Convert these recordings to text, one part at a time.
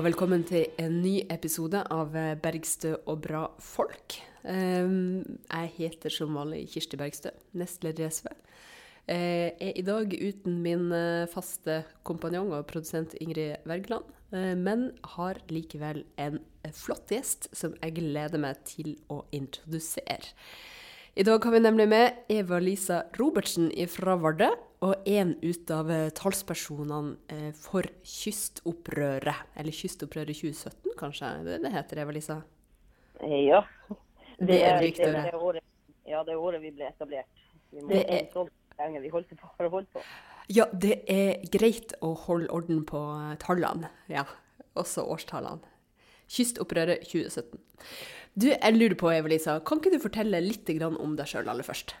Og velkommen til en ny episode av Bergstø og bra folk. Ehm, Jeg heter som vanlig Kirsti Bergstø, nestleder i SV. Jeg er i dag uten min eh, faste kompanjong og produsent Ingrid Wergeland, eh, men har likevel en flott gjest som jeg gleder meg til å introdusere. I dag har vi nemlig med Eva-Lisa Robertsen fra Vardø, og en ut av eh, talspersonene eh, for Kystopprøret. Eller Kystopprøret 2017, kanskje? Det heter det det Eva-Lisa? Ja. Det er riktig, riktig, det er året, ja, det er året vi ble etablert. Vi må Det det er- så lenge vi holdt på. Har holdt på. Ja, det er greit å holde orden på eh, tallene. Ja, også årstallene. Kystopprøret 2017. Du, jeg lurer på, Eva-Lisa, kan ikke du fortelle litt om deg sjøl aller først?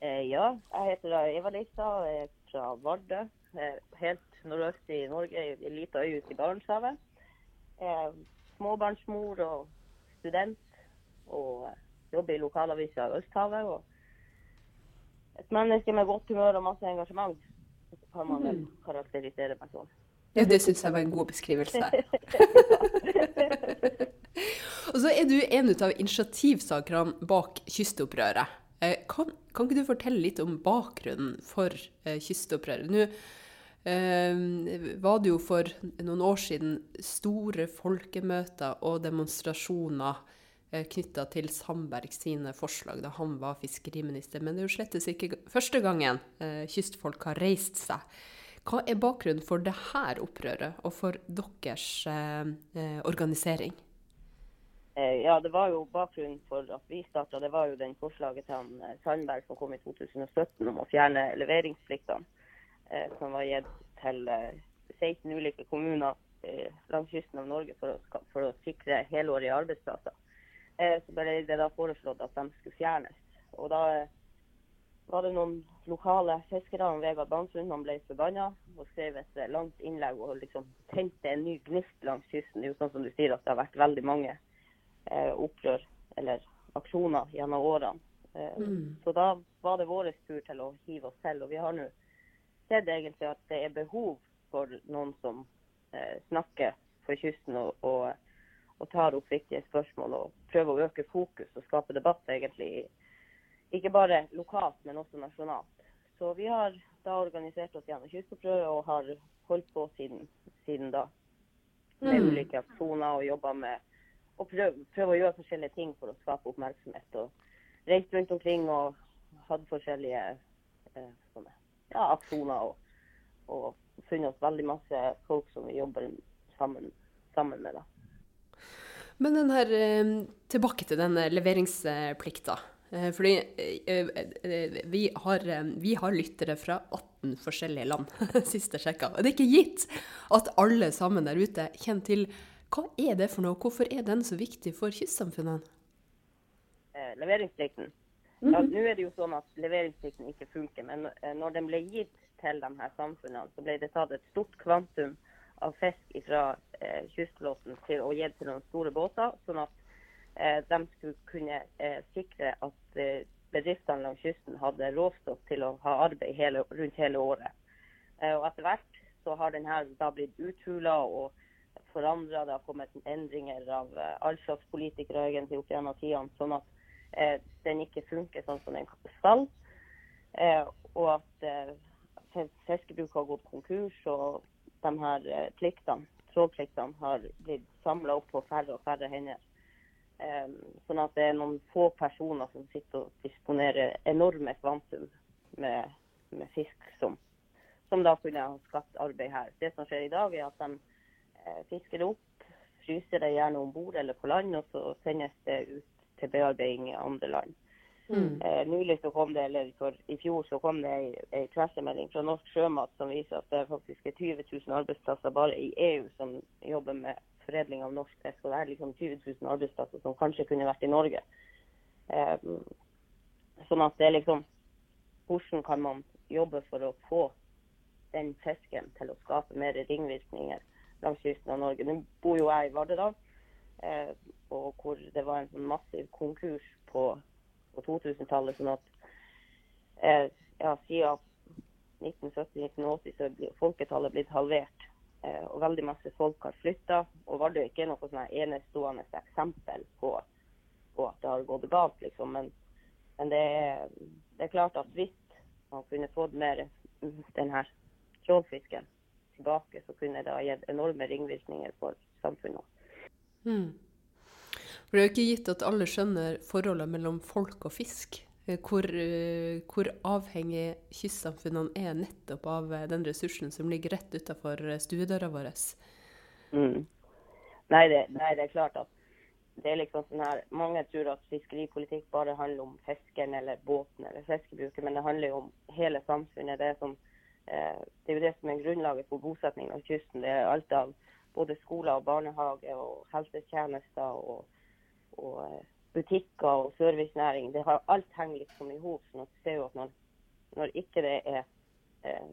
Eh, ja, jeg heter Eva-Lisa, er fra Vardø. Helt nordøst i Norge, i en liten øy ute i Barentshavet. Småbarnsmor og student, og jobber i lokalavisa Østhavet. Og et menneske med godt humør og masse engasjement. Så kan man vel karakterisere meg sånn. Ja, det syns jeg var en god beskrivelse. Og så er du en av initiativsakerne bak Kystopprøret. Eh, Kan, kan ikke du fortelle litt om bakgrunnen for eh, Kystopprøret? Nå eh, var det jo for noen år siden store folkemøter og demonstrasjoner eh, knytta til Sandberg sine forslag da han var fiskeriminister. Men det er jo slettes ikke første gangen eh, kystfolk har reist seg. Hva er bakgrunnen for dette opprøret og for deres eh, eh, organisering? Eh, Ja, det var jo bakgrunnen for at vi starta. Det var jo den forslaget til han eh, Sandberg som kom i 2017 om å fjerne leveringspliktene. eh, Som var gitt til eh, 16 ulike kommuner langs kysten av Norge for å, for å sikre helårige arbeidsplasser. Så ble det da foreslått at de skulle fjernes. Og da var det noen lokale fiskere, Vegard Bansund, han ble forbanna og skrev et langt innlegg og liksom tente en ny gnist langs kysten. Det er jo sånn som du sier at det har vært veldig mange opprør eller aksjoner gjennom årene. Eh, Så da var det vår tur til å hive oss selv. Og vi har nå sett egentlig at det er behov for noen som eh, snakker for kysten og, og, og tar opp viktige spørsmål og prøver å øke fokus og skape debatt egentlig. Ikke bare lokalt, men også nasjonalt. Så vi har da organisert oss gjennom kystopprøret og har holdt på siden, siden da. Med ulike aksjoner og jobba med og prøve, prøve å gjøre forskjellige ting for å skape oppmerksomhet. Og reist rundt omkring og hatt forskjellige eh, sånne, ja, aksjoner. Og, og funnet oss veldig masse folk som vi jobber sammen, sammen med. da. Men den her, eh, tilbake til den leveringsplikta. Eh, Fordi eh, vi har, vi har lyttere fra 18 forskjellige land, siste sjekka. Og det er ikke gitt at alle sammen der ute kjenner til hva er det for noe, hvorfor er den så viktig for kystsamfunnene? eh, leveringsplikten. Ja, Nå er det jo sånn at leveringsplikten ikke funker, men eh, når den ble gitt til de her samfunnene, så ble det tatt et stort kvantum av fisk fra eh, kystflåten til å gi til noen store båter, sånn at eh, de skulle kunne eh, sikre at eh, bedriftene langs kysten hadde råstoff til å ha arbeid hele, rundt hele året. Eh, og etter hvert så har den her da blitt uthula og forandra. Det har kommet endringer av eh, all slags politikere egentlig opp gjennom tidene, sånn at eh, den ikke funker sånn som den skal. Eh, og at eh, fiskebruk har gått konkurs, og de her eh, pliktene, trålpliktene har blitt samla opp på færre og færre hender. Eh, sånn at det er noen få personer som sitter og disponerer enorme kvantum med, med fisk som, som da kunne ha skapt arbeid her. Det som skjer i dag, er at de eh, fisker det opp, fryser det gjerne om bord eller på land, og så sendes det ut til bearbeiding i andre land. Eh, nylig så kom det, eller for, I fjor så kom det ei, ei pressemelding fra Norsk Sjømat som viser at det faktisk er 20 000 arbeidsplasser bare i EU som jobber med foredling av norsk fisk. Og det er liksom 20 000 arbeidsplasser som kanskje kunne vært i Norge. Eh, sånn at det er liksom Hvordan kan man jobbe for å få den fisken til å skape mer ringvirkninger langs kysten av Norge? Nå bor jo jeg i Vardø, eh, og hvor det var en sånn massiv konkurs på på 2000-tallet. sånn at eh, ja, siden 1970-1980 så er folketallet blitt halvert. Eh, og veldig masse folk har flytta. Og Vardø er ikke noe sånn enestående eksempel på, på, at det har gått galt, liksom. Men, men det, er, det, er, klart at hvis man kunne fått mer den her trålfisken tilbake, så kunne det ha gitt enorme ringvirkninger for samfunnet. Mm. For Det er jo ikke gitt at alle skjønner forholdet mellom folk og fisk. Eh, hvor, eh, hvor, avhengig kystsamfunnene er nettopp av eh, den ressursen som ligger rett utenfor stuedøra vår. Mm. Nei, det, nei, det, er klart at det er liksom sånn her Mange tror at fiskeripolitikk bare handler om fiskeren eller båten eller fiskebruket, men det handler jo om hele samfunnet. Det er, som, eh, det er jo det som er grunnlaget for bosetning langs kysten. Det er alt av både skoler og barnehage og helsetjenester og, og butikker og servicenæring, det har alt henger liksom i hop. Så du ser jo at når, når ikke det er eh,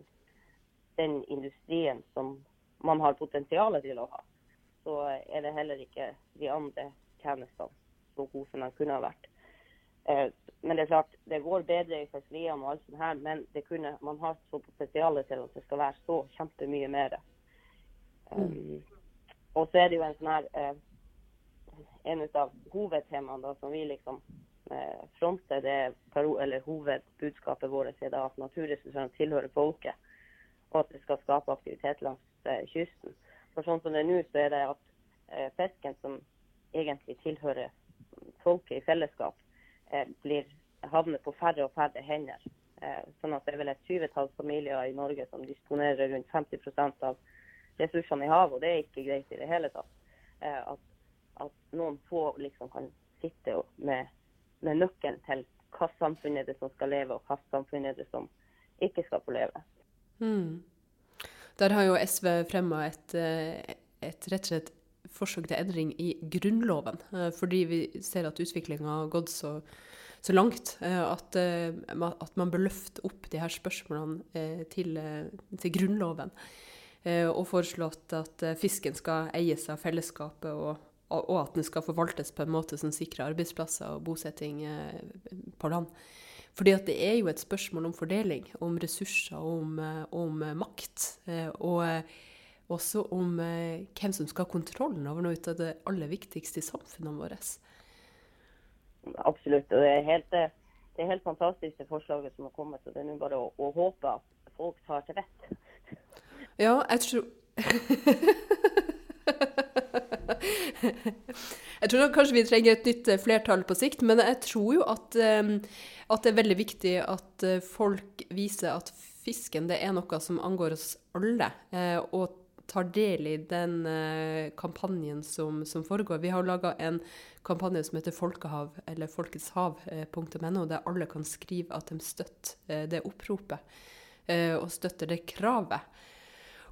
den industrien som man har potensial til å ha, så er det heller ikke de andre tjenestene så gode som de kunne ha vært. Eh, men det er klart, det går bedre i fiskeriene og alt sånt her, men det kunne, man har så potensial til at det skal være så kjempemye mer. Um, mm. Og så er det jo en sånn her uh, en av hovedtemaene som vi liksom uh, fronter, det eller hovedbudskapet vårt er da at naturressursene tilhører folket, og at det skal skape aktivitet langs uh, kysten. For sånn som det er nå, så er det at fisken som egentlig tilhører folket i fellesskap, blir havner på færre og færre hender. Eh, sånn at det er vel et tyvetalls familier i Norge som disponerer rundt 50% av ressursene i havet, og det er ikke greit i det hele tatt. Eh, at at noen få liksom kan sitte med, med nøkkelen til hva samfunnet er det som skal leve, og hva samfunnet er det som ikke skal få leve. Mm. Der har jo SV fremma et, eh, et, rett og slett forsøk til endring i Grunnloven. Eh, fordi vi ser at utviklinga har gått så, så langt eh, at, at, man bør løfte opp de her spørsmålene til, til Grunnloven. Og foreslått at fisken skal eies av fellesskapet og og at den skal forvaltes på en måte som sikrer arbeidsplasser og bosetting eh, på land. Fordi at det er jo et spørsmål om fordeling, om ressurser, om, eh, om makt. Eh, og også om hvem som skal ha kontrollen over noe av det aller viktigste i samfunnene våre. Absolutt. Og det er helt, det er helt fantastisk det forslaget som har kommet. og Det er nå bare å, å håpe at folk tar til vett. Ja, jeg tror jeg tror kanskje vi trenger et nytt eh, flertall på sikt, men jeg tror jo at, at, det er veldig viktig at eh, folk viser at fisken det er noe som angår oss alle. Eh, og tar del i den kampanjen som, som foregår. Vi har laga en kampanje som heter Folkehav, eller folketshav.no, der alle kan skrive at de støtter det oppropet, og støtter det kravet.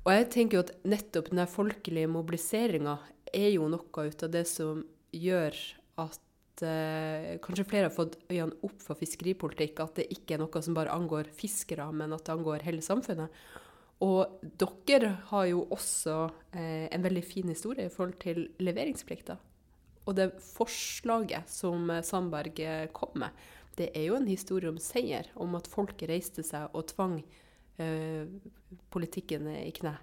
Og jeg tenker jo at nettopp den folkelige mobiliseringa er jo noe ut av det som gjør at eh, kanskje flere har fått øynene opp for fiskeripolitikk. At det ikke er noe som bare angår fiskere, men at det angår hele samfunnet. Og dere har jo også eh, en veldig fin historie i forhold til leveringsplikta. Og det forslaget som Sandberg eh, kom med, det er jo en historie om seier. Om at folket reiste seg og tvang eh, politikken i kne.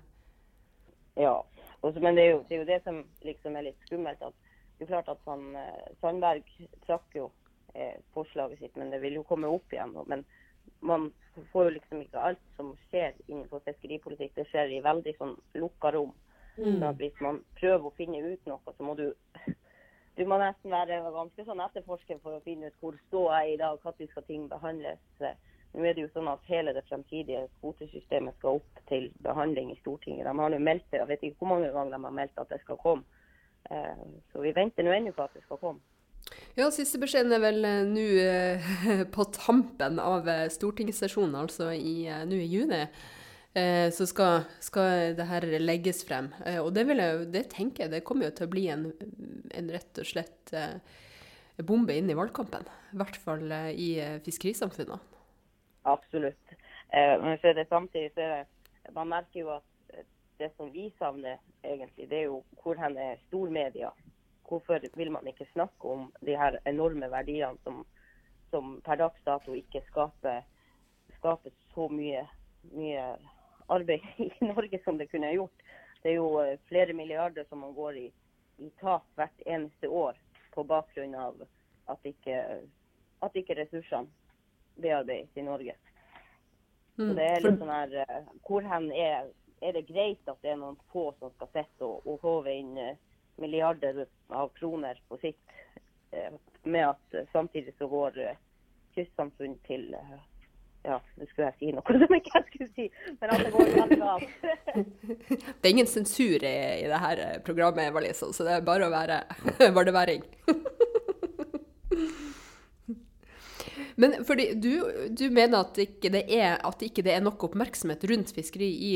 Ja, også, men det er, jo, det er, jo, det som liksom er litt skummelt. at det er klart at han, eh, Sandberg trakk jo eh, forslaget sitt, men det vil jo komme opp igjen. Men man får jo liksom ikke alt som skjer innenfor fiskeripolitikk, det skjer i veldig sånn lukka rom. Mm. Så hvis man prøver å finne ut noe, så må du du må nesten være ganske sånn etterforsker for å finne ut hvor står jeg i dag, når skal ting behandles. Nå er det jo sånn at hele det fremtidige kvotesystemet skal opp til behandling i Stortinget. De har nå meldt det, jeg vet ikke hvor mange ganger de har meldt at det skal komme. Eh, så vi venter nå ennå på at det skal komme. Ja, siste beskjeden er vel eh, nå eh, på tampen av stortingssesjonen, altså nå i juni. Så skal, skal, det her legges frem. Og det, jeg, det, tenker jeg det kommer jo til å bli en, en rett og slett bombe inn i valgkampen. I hvert fall i fiskerisamfunnene. Absolutt. Eh, men så det samtidig så er det Man merker jo at det som vi savner, egentlig, det er jo hvor hen er stormedia? Hvorfor vil man ikke snakke om de her enorme verdiene som, som per dags dato ikke skaper, skaper så mye, mye, arbeid i Norge som det kunne gjort? Det er jo eh, flere milliarder som man går i, i tap hvert eneste år på bakgrunn av at ikke, at ikke ressursene bearbeides i Norge. Så Mm. det er litt sånn her eh, Hvor hen er, er det greit at det er noen få som skal sitte og, og håve inn eh, milliarder av kroner på sikt, eh, med at eh, samtidig så går eh, kystsamfunn til Ja, nå skulle jeg si noe som ikke jeg skulle si, men at det går veldig galt. Det er ingen sensur i, i det her programmet, Eva-Lisa, så det er bare å være vardeværing. Men fordi du, du mener at ikke det er, at ikke det er nok oppmerksomhet rundt fiskeri i,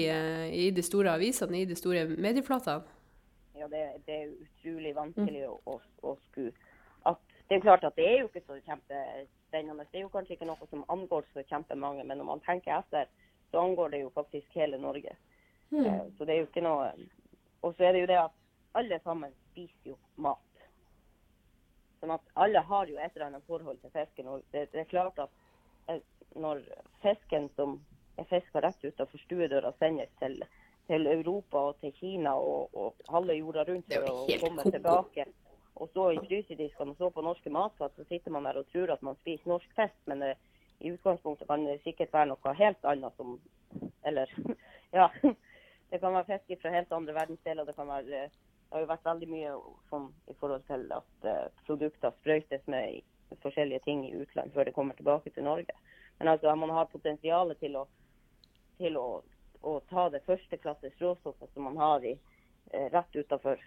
i de store avisene, i de store medieflatene? Ja, det, det er utrolig vanskelig å, å, å skue. At, det er klart at det er jo ikke så kjempespennende. Det er jo kanskje ikke noe som angår så kjempemange, men når man tenker etter, så angår det jo faktisk hele Norge. Eh, Så det er jo ikke noe Og så er det jo det at alle sammen spiser jo mat. Sånn at alle har jo et eller annet forhold til fisken. Og det, det er klart at eh, når fisken som er fiska rett utenfor stuedøra, sendes til, til Europa og til Kina og, og halve jorda rundt for å komme ko-ko. tilbake og så i frysediskene og så på norske matfat, så sitter man der og tror at man spiser norsk fisk, men det, i utgangspunktet kan det sikkert være noe helt annet som Eller ja. Det kan være fisk fra helt andre verdensdeler. Det kan være eh, det har jo vært veldig mye sånn i forhold til at uh, produkter sprøytes med forskjellige ting i utlandet før det kommer tilbake til Norge. Men altså, man har potensial til å, til å, å ta det førsteklasses råstoffet som man har i, eh, rett utafor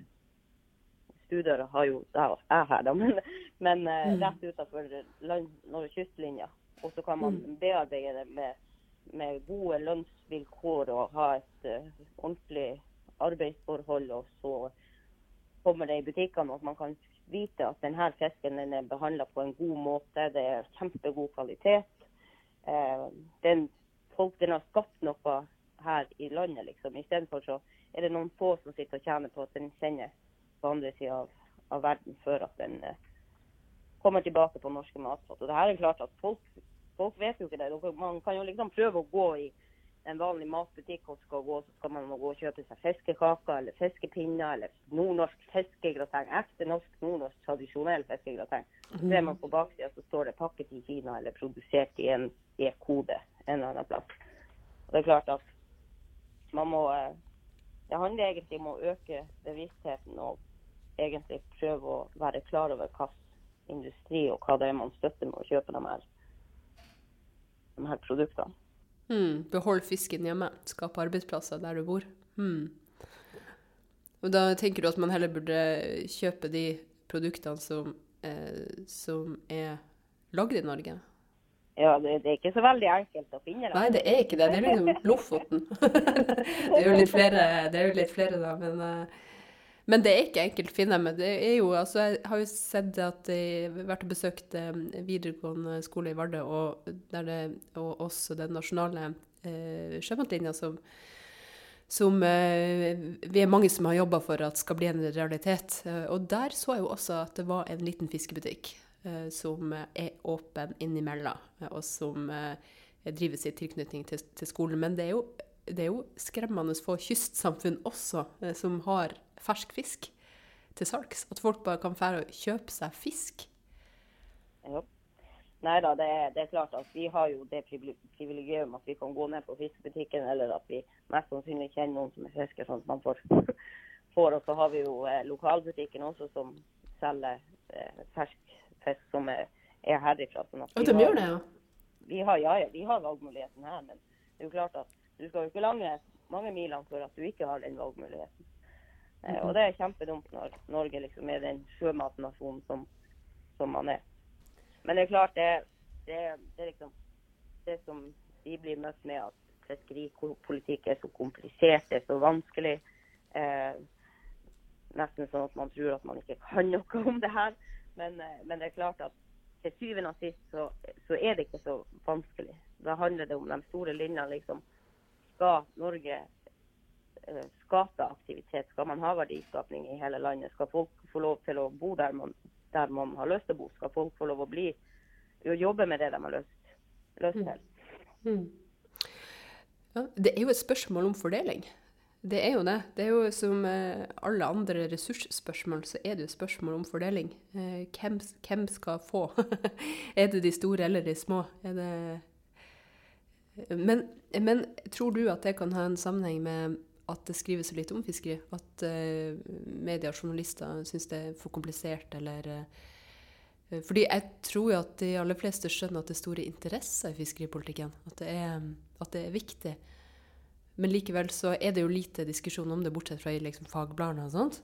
stuedøra, har jo jeg her, da, men, men eh, rett utafor kystlinja. Og så kan man bearbeide det med, med gode lønnsvilkår og ha et uh, ordentlig arbeidsforhold. Og så kommer det i butikkene, og at man kan vite at denne fisken den er behandla på en god måte. Det er kjempegod kvalitet. Eh, den, folk, den har skapt noe her i landet, liksom. Istedenfor så er det noen få som sitter og tjener på at den sendes på andre sida av, av verden før at den eh, kommer tilbake på norske matfat. Og det her er klart at folk, folk vet jo ikke det. Man kan jo liksom prøve å gå i en vanlig matbutikk og skal gå, så skal man gå og kjøpe seg fiskekaker eller fiskepinner eller nordnorsk fiskegrateng. Ekte norsk, nordnorsk, tradisjonell fiskegrateng. Så ser man på baksida, så står det 'pakket i Kina' eller 'produsert i en E-kode' en eller annen plass. Og det er klart at man må eh, Det handler egentlig om å øke bevisstheten og egentlig prøve å være klar over hva industri og hva det er man støtter med å kjøpe de her, de her produktene. Mm, behold fisken hjemme. Skape arbeidsplasser der du bor. Mm. Og da tenker du at man heller burde kjøpe de produktene som, eh, som er lagd i Norge? Ja, det, det er ikke så veldig enkelt å finne dem. Nei, det er ikke det. Det er liksom Lofoten. det er jo litt flere, det er jo litt flere da, men, eh, men det er ikke enkelt å finne. Men det er jo, altså, jeg har jo sett at jeg har vært og besøkt eh, videregående skole i Vardø, og, der det, og også den nasjonale eh, sjømatlinja som, som eh, vi er mange som har jobba for at skal bli en realitet. Og der så jeg jo også at det var en liten fiskebutikk som er åpen innimellom, eh, og som eh, drives i tilknytning til, til skolen. Men det er, jo, det er jo skremmende få kystsamfunn også eh, som har fersk fisk til salgs. At folk bare kan fære og kjøpe seg fisk. Ja. Nei da, det det er klart at vi har jo det privilegium at vi kan gå ned på fiskebutikken, eller at vi mest sannsynlig kjenner noen som er fisker, sånn at man får, får. Og så har vi jo eh, lokalbutikken også som selger eh, fersk fisk som er, er herifra. Sånn at de gjør det, ja. Vi har, ja, ja, vi har valgmuligheten her, men det er jo klart at du skal jo ikke lange mange milene for at du ikke har den valgmuligheten. Eh, og det er kjempedumt når Norge liksom er den sjømatnasjonen som, som man er. Men det er klart, det, det, det er liksom det som vi blir møtt med, at fiskeripolitikk er så komplisert, det er så vanskelig. Eh, nesten sånn at man tror at man ikke kan noe om det her. Men, eh, men det er klart at til syvende og sist så, så er det ikke så vanskelig. Da handler det om de store linjene. liksom. Skal Norge eh, skape aktivitet? Skal man ha verdiskapning i hele landet? Skal folk få lov til å bo der man, der man har lyst til å bo? Skal folk få lov å bli å jobbe med det de har lyst, lyst til? Mm. Ja, det er jo et spørsmål om fordeling. Det er jo det. Det er jo som eh, alle andre ressursspørsmål, så er det jo spørsmål om fordeling. Eh, hvem, hvem skal få? er det de store eller de små? Det... Men, men, tror du at det kan ha en sammenheng med at det skrives så lite om fiskeri? At uh, media og journalister syns det er for komplisert, eller uh, Fordi jeg tror jo at de aller fleste skjønner at det er store interesser i fiskeripolitikken. At det er, at det er viktig. Men likevel så er det jo lite diskusjon om det, bortsett fra i liksom fagbladene og sånt.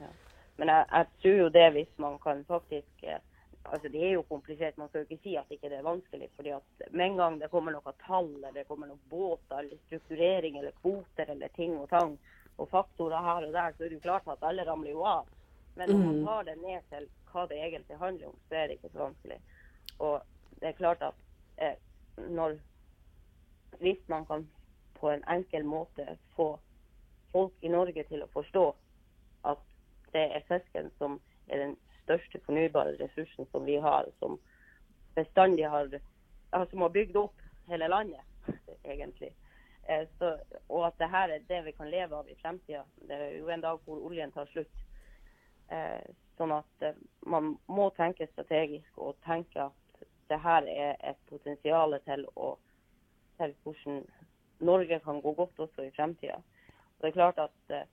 Ja. Men jeg, jeg, tror jo det hvis man kan faktisk eh, altså Det er jo komplisert. Man skal jo ikke si at ikke det er vanskelig. fordi at Med en gang det kommer noe tall, eller det kommer noen båter, eller strukturering, eller kvoter, eller ting og tang, og faktorer her og der, så er det jo klart at alle ramler jo av. Men når man mm. tar det ned til hva det egentlig handler om, så er det ikke så vanskelig. Og det er klart at eh, når hvis man kan på en enkel måte få folk i Norge til å forstå at det er fisken som er den største fornybare ressursen som vi har, som bestandig har som har bygd opp hele landet, egentlig. Eh, så, og at det her er det vi kan leve av i fremtida. Det er jo en dag hvor oljen tar slutt. Eh, sånn at eh, man må tenke strategisk og tenke at det her er et potensial til, å, til hvordan Norge kan gå godt også i fremtida. Det er klart at eh,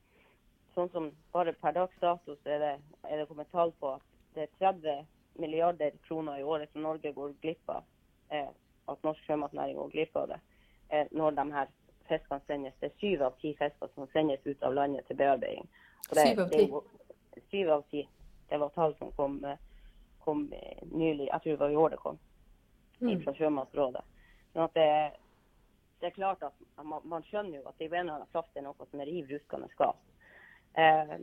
sånn som bare per dags dato så er det, er det kommet tall på at det er 30 milliarder kroner i året som Norge går glipp av. Eh, at norsk sjømatnæring går glipp av det eh, når de her fiskene sendes. Det er syv av ti fisker som sendes ut av landet til bearbeiding. syv av ti? Syv av ti. Det var tall som kom, eh, kom nylig. Jeg tror det var i år det kom. Mm. Fra Sjømatrådet. Sånn at det, det er klart at man, man, skjønner jo at det i en eller annen plass er noe som er riv ruskende galt. Eh,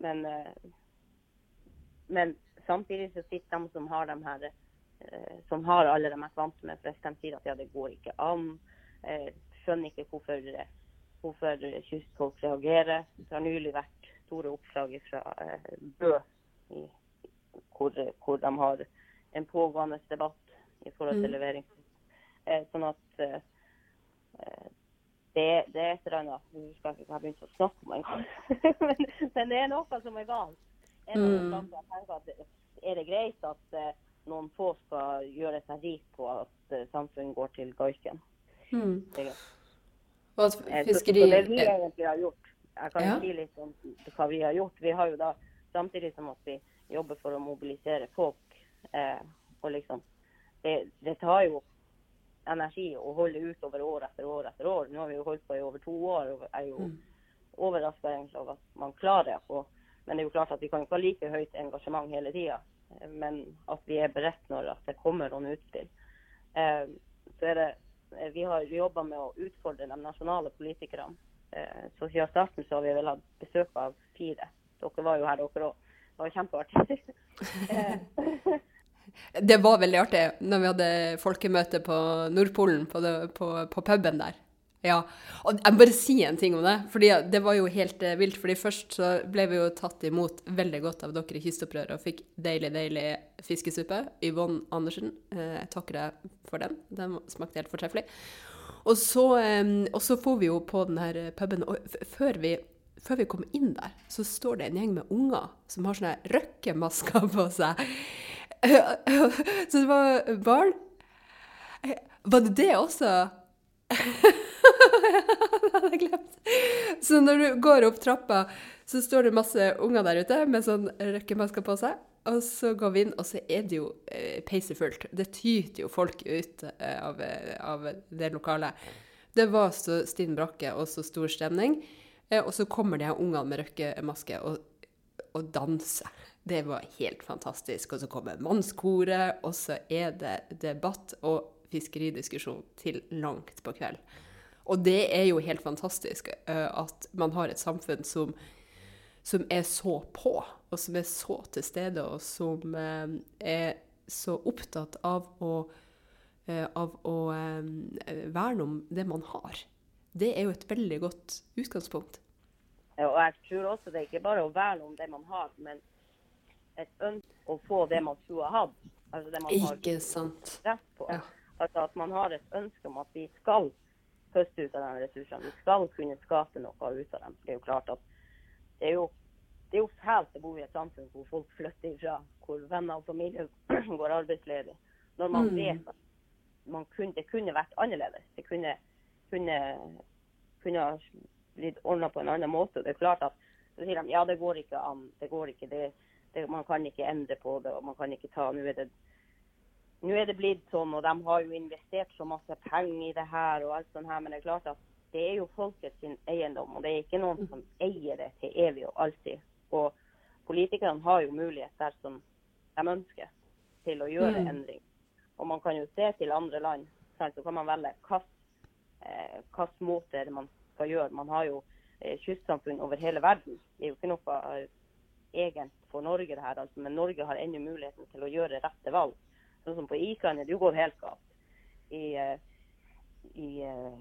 men, eh, men, samtidig så sitter de som har de her eh, som har alle de er vant med flest, de sier at ja, det går ikke an. Eh, skjønner ikke hvorfor, hvorfor kystfolk reagerer. Det har nylig vært store oppslag fra eh, Bø i, hvor, hvor, de har en pågående debatt i forhold til mm. levering. Eh, sånn at det, det, er et eller annet Jeg husker ikke hva jeg begynte å snakke om engang. men, men det er noe som er galt. Mm. at Er det greit at uh, noen få skal gjøre seg rik på at uh, samfunnet går til goiken? Mm. Og at eh, fiskeri... Så, så det vi egentlig har gjort Jeg kan ja. si litt om hva vi har gjort. Vi har jo da, Samtidig som at vi jobber for å mobilisere folk, eh, og liksom det, det tar jo energi å holde ut over år etter år etter år. Nå har vi jo holdt på i over to år og er jo mm. overraska over at man klarer det. Men det er jo klart at vi kan ikke ha like høyt engasjement hele tida. Men at vi er beredt når det kommer noen utspill. Eh, så er det, eh, vi har jobba med å utfordre de nasjonale politikerne. Eh, så siden starten så har vi vel hatt besøk av fire. Dere var jo her, dere òg. Det var kjempeartig. Det var veldig artig når vi hadde folkemøte på Nordpolen, på, det, på, på puben der. Ja. Og jeg må bare si en ting om det. for Det var jo helt uh, vilt. fordi Først så ble vi jo tatt imot veldig godt av dere i Kystopprøret og fikk deilig, deilig fiskesuppe. Yvonne Andersen, uh, jeg takker deg for den. Den smakte helt fortreffelig. Og så, um, og så får vi jo på den her puben Og før vi, før vi kom inn der, så står det en gjeng med unger som har sånne røkkemasker på seg. Så det var barn. Var det det også? det hadde jeg glemt. Så når du går opp trappa, så står det masse unger der ute med sånn røkkemasker på seg. Og så går vi inn, og så er det jo eh, peisefullt. Det tyter jo folk ut eh, av, av, det lokalet. Det var så stinn brakke og så stor stemning. Eh, og så kommer de her ungene med røkkemaske og, og danser. Det var helt fantastisk. Og så kommer mannskoret, og så er det debatt og fiskeridiskusjon til langt på kveld. Og det er jo helt fantastisk uh, at man har et samfunn som, som, er så på, og som er så til stede, og som uh, er så opptatt av å, uh, av å verne om det man har. Det er jo et veldig godt utgangspunkt. Og jeg tror også det er ikke bare å verne om det man har, men et ønske å få det man skulle ha hatt. Altså det man Ikke sant. rett på. Ja. Altså at man har et ønske om at vi skal høste ut av de ressursene. Vi skal kunne skape noe ut av dem. Det er jo klart at det er jo, det er jo fælt å bo i et samfunn hvor folk flytter ifra, hvor venner og familie går arbeidsledig. Når man Mm. vet at man kunne, det kunne vært annerledes. Det kunne, kunne, kunne blitt ordna på en annen måte. Det er klart at så sier de ja, det går ikke an. Det går ikke. Det, det, man kan ikke endre på det. og man kan ikke ta, Nå er det nå er det blitt sånn, og de har jo investert så masse penger i det her og alt sånt her, men det er klart at det er jo folkets sin eiendom, og det er ikke noen som eier det til evig og alltid. Og politikerne har jo mulighet der som de ønsker til å gjøre Mm. endring. Og man kan jo se til andre land, så kan man velge hvilken eh, måte det man skal gjøre. Man har jo eh, kystsamfunn over hele verden. Det er jo ikke noe eh, egent for Norge det her, altså, men Norge har ennå muligheten til å gjøre rette valg. Sånn som på Island er det jo gått helt galt. I, eh, i, eh,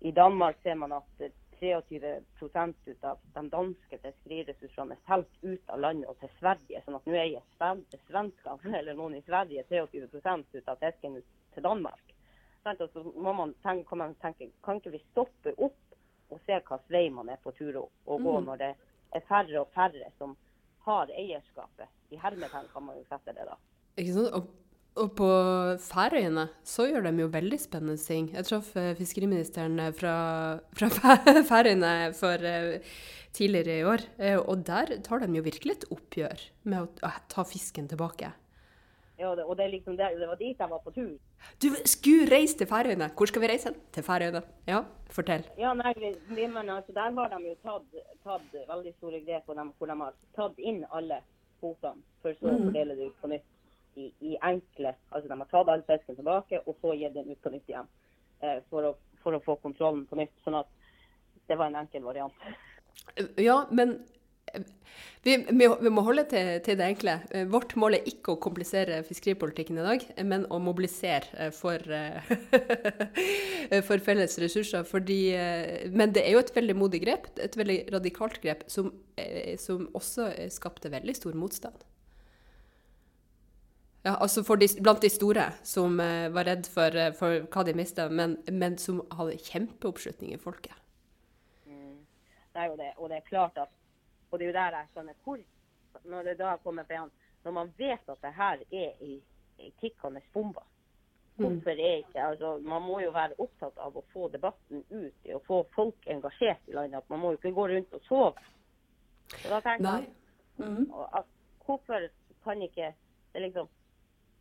I Danmark ser man at eh, 23 ut av de danske fiskeriressursene er solgt ut av landet og til Sverige. Sånn at nå eier sven- svenskene eller noen i Sverige 23 ut av fisken til Danmark. Og så må man tenke, kan man tenke kan ikke vi stoppe opp og se hvilken vei man er på tur å å gå Mm. når det er færre og færre som har eierskapet? I hermetegn kan man jo sette det, da. Ikke sant? Og, og på Færøyene så gjør de jo veldig spennende ting. Jeg traff eh, fiskeriministeren eh, fra, fra Færøyene for eh, tidligere i år, og der tar de jo virkelig et oppgjør med å ta fisken tilbake. Ja, og det, liksom det, det var dit jeg var på tur. Du skulle reise til Færøyene! Hvor skal vi reise? hen? Til Færøyene. Ja, fortell. Ja, nei, men altså, Der har de jo tatt, tatt veldig store grep, og de, hvor de har tatt inn alle kvotene, for så å fordele det ut på nytt i, i enkle Altså de har tatt all fisken tilbake, og så gitt den ut på nytt igjen. Eh, for, å, for å få kontrollen på nytt. Sånn at det var en enkel variant. Ja, men vi, vi, må holde til, til det enkle. Eh, Vårt mål er ikke å komplisere fiskeripolitikken i dag, men å mobilisere eh, for, eh, for felles ressurser. Fordi, men det er jo et veldig modig grep, et veldig radikalt grep, som, som også skapte veldig stor motstand. Ja, altså de, blant de store som var redd for, for hva de mista, men, men som hadde kjempeoppslutning i folket. Det er jo det. Og det er klart at Og det er jo der jeg skjønner hvor Når det da kommer på igjen Når man vet at det her er i, i tikkende bomber Hvorfor er ikke altså, Man må jo være opptatt av å få debatten ut, å få folk engasjert i landet. Man må jo ikke gå rundt og sove. Så da tenker jeg og at hvorfor kan ikke det liksom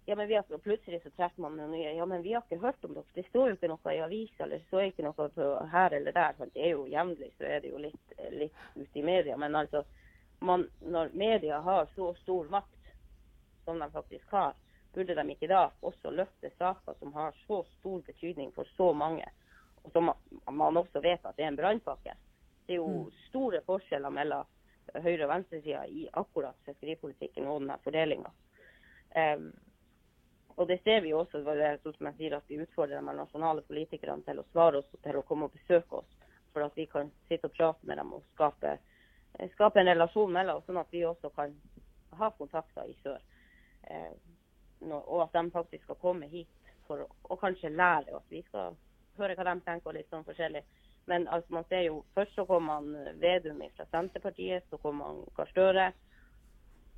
ja, men vi har, og Plutselig så treffer man noen nye. Ja, men vi har ikke hørt om dere. Det står jo ikke noe i avisa eller det står ikke noe på her eller der. sant? Det er jo jevnlig, så er det jo litt, litt ute i media. Men altså, man, når media har så stor makt som de faktisk har, burde de ikke da også løfte saker som har så stor betydning for så mange, og som man, man også vet at det er en brannpakke. Det er jo store forskjeller mellom høyre- og venstresida i akkurat fiskeripolitikken og denne fordelinga. Um, og det ser vi også, er sånn som jeg sier, at vi utfordrer de nasjonale politikerne til å svare oss og til å komme og besøke oss. For at vi kan sitte og prate med dem og skape, eh, skape en relasjon mellom oss, sånn at vi også kan ha kontakter i sør. Eh, og at de faktisk skal komme hit for å kanskje lære oss. Vi skal høre hva de tenker litt sånn forskjellig. Men altså, man ser jo, først så kom han Vedum fra Senterpartiet, så kom han Gahr Støre,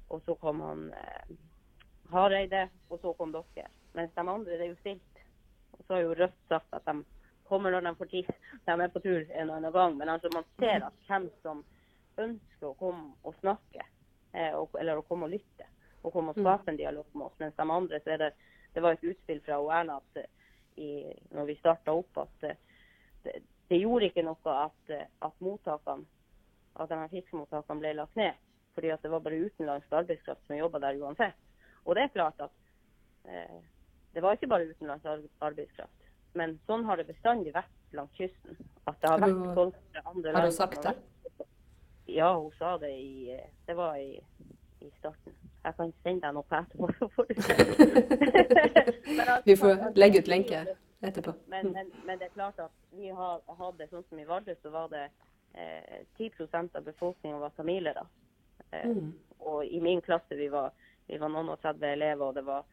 og så kom han eh, Hareide, og så kom dere. Mens de andre det er jo stilt. Og så har jo Rødt sagt at de kommer når de får tid. De er på tur en annen gang. Men altså man ser at hvem som ønsker å komme og snakke, eh, eller å komme og lytte, og komme og skape en dialog med oss. Mens de andre så er det Det var et utspill fra Erna at eh, i, når vi starta opp, at eh, det, det gjorde ikke noe at, at mottakene at de her fiskemottakene ble lagt ned. Fordi at det var bare utenlandsk arbeidskraft som jobba der uansett. Og det er klart at eh, det var ikke bare utenlandsk arbeidskraft. Men sånn har det bestandig vært langs kysten. At det har vært du- folk fra andre land. har du hun sagt det? Ja, hun sa det i eh, Det var i, i starten. Jeg kan sende deg noe på etterpå, så får du se. Men Vi får legge ut lenke etterpå. men, men, men det er klart at vi har hatt det sånn som i Vardø, så var det eh, 10 av befolkningen var tamilere. Eh, Mm. Og i min klasse vi var, vi var noen og 30 elever, og det var,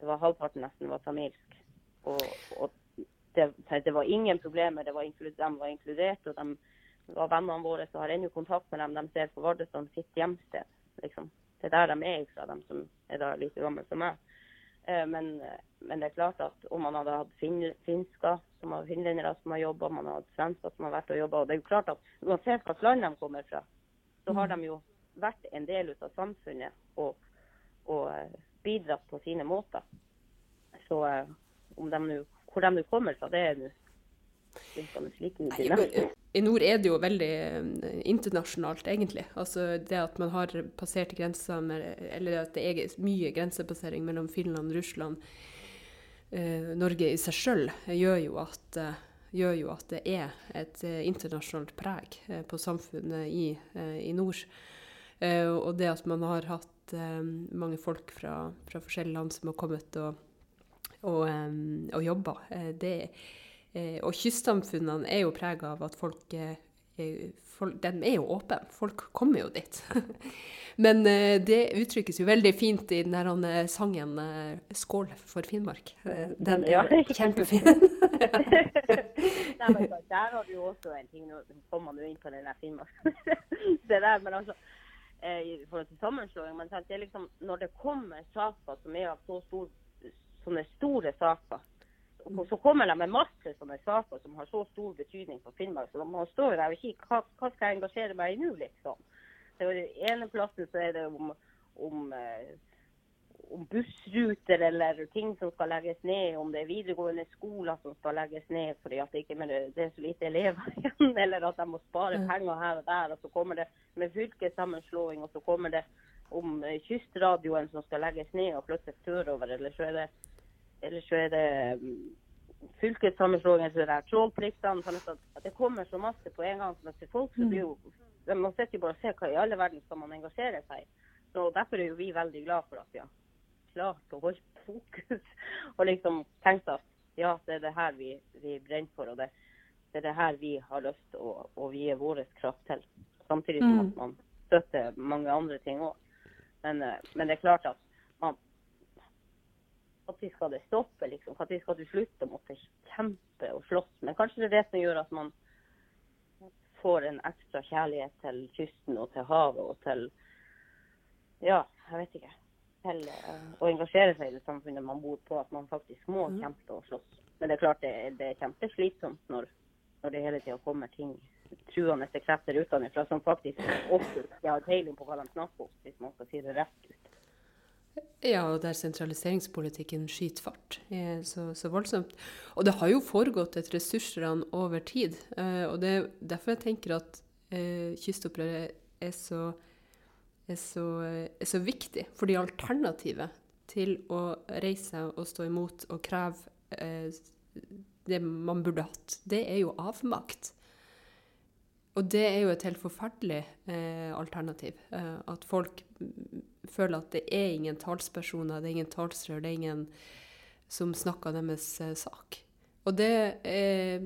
det var halvparten nesten var tamilsk. Og, og det, det, var ingen problemer. Det var de var inkludert, og de var vennene våre som har ennå kontakt med dem. De ser på Vardø som sitt hjemsted. Liksom. Det er der de er fra, de som er da like gamle som meg. Eh, men, men, det er klart at om man hadde hatt fin, finsker som har finlendere som har jobba, man hadde hatt svensker som har vært og jobba Det er jo klart at uansett hvilket land de kommer fra, så har mm. de jo vært en del av samfunnet og, og eh, bidratt på sine måter. Så eh, om de nu, hvor de nå kommer fra, det er nå i nord er det jo veldig internasjonalt, egentlig. Altså det at man har passert grensa Eller at det er mye grensepassering mellom Finland, Russland, eh, Norge i seg sjøl, gjør, gjør, jo at det er et internasjonalt preg på samfunnet i, i nord. Og det at man har hatt mange folk fra, fra, forskjellige land som har kommet og, og, um, og jobba, det Eh, og kystsamfunnene er jo prega av at folk, eh, folk, De er jo åpne. Folk kommer jo dit. Men eh, det uttrykkes jo veldig fint i den sangen 'Skål for Finnmark'. Den er ja. kjempefin. Der har du jo også en ting Nå kommer man jo inn på den der Finnmark. det der, men altså, i forhold til sammenslåing. Men det er liksom, når det kommer saker som er av så stor, sånne store saker så kommer de med masse sånne saker som har så stor betydning for Finnmark. Så man står der og kikker hva, hva skal jeg engasjere meg i nå, liksom. Det ene plassen så er det om, om, eh, om, bussruter eller ting som skal legges ned, om det er videregående skoler som skal legges ned fordi at det ikke det er så lite elever igjen, eller at de må spare penger her og der. Og så kommer det med fylkessammenslåing, og så kommer det om eh, kystradioen som skal legges ned og flyttes sørover. Eller så er det eller så er det mm, fylkessammenslåingen, så det er trålpliktene. Sånn at det kommer så masse på en gang. sånn at folk så blir jo, Man sitter jo bare og ser hva i alle verden skal man engasjere seg i. Så Derfor er jo vi veldig glad for at vi har klart å holde fokus og liksom tenkt at ja, det er det her vi, vi brenner for. og det, det, er det her vi har lyst til å, å vie vår kraft til. Samtidig som at mm. man støtter mange andre ting òg. Men, eh, men, det er klart at man, når skal det stoppe? liksom? Når skal du slutte å måtte kjempe og slåss? Men kanskje det er det som gjør at man får en ekstra kjærlighet til kysten og til havet og til Ja, jeg vet ikke. Til uh, å engasjere seg i det samfunnet man bor på. At man faktisk må mm. kjempe og slåss. Men det er klart det, det er kjempeslitsomt når, når det hele tida kommer ting truende krefter utenfra som faktisk ofte ikke har peiling på hva de snakker om, hvis man skal si det rett ut. Ja, og der sentraliseringspolitikken skyter fart er så, så, voldsomt. Og det har jo foregått et ressursran over tid. Eh, og det er derfor jeg tenker at eh, kystopprøret er så, er, så, er så, viktig. Fordi alternativet til å reise og stå imot og kreve eh, det man burde hatt, det er jo avmakt. Og det er jo et helt forferdelig eh, alternativ. Eh, at folk føler at det er ingen talspersoner, det er ingen talsrør, det er ingen som snakker deres eh, sak. Og det er,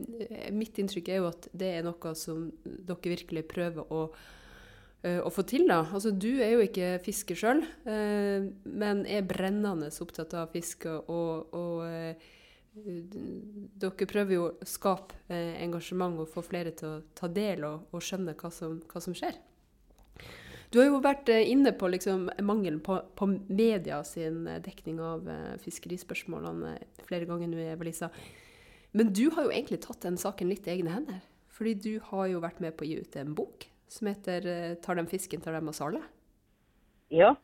mitt inntrykk er jo at det er noe som dere virkelig prøver å, eh, å få til. da. Altså, Du er jo ikke fisker sjøl, eh, men er brennende opptatt av fisk. og, og dere prøver jo å skape engasjement og få flere til å ta del og, og skjønne hva som, hva som skjer. Du har jo vært eh, inne på liksom, mangelen på, på, media sin eh, dekning av fiskerispørsmålene flere ganger nå, Evelisa. Men du har jo egentlig tatt den saken litt i egne hender. Fordi du har jo vært med på å gi ut en bok som heter 'Tar dem fisken, tar dem oss alle'? Ja.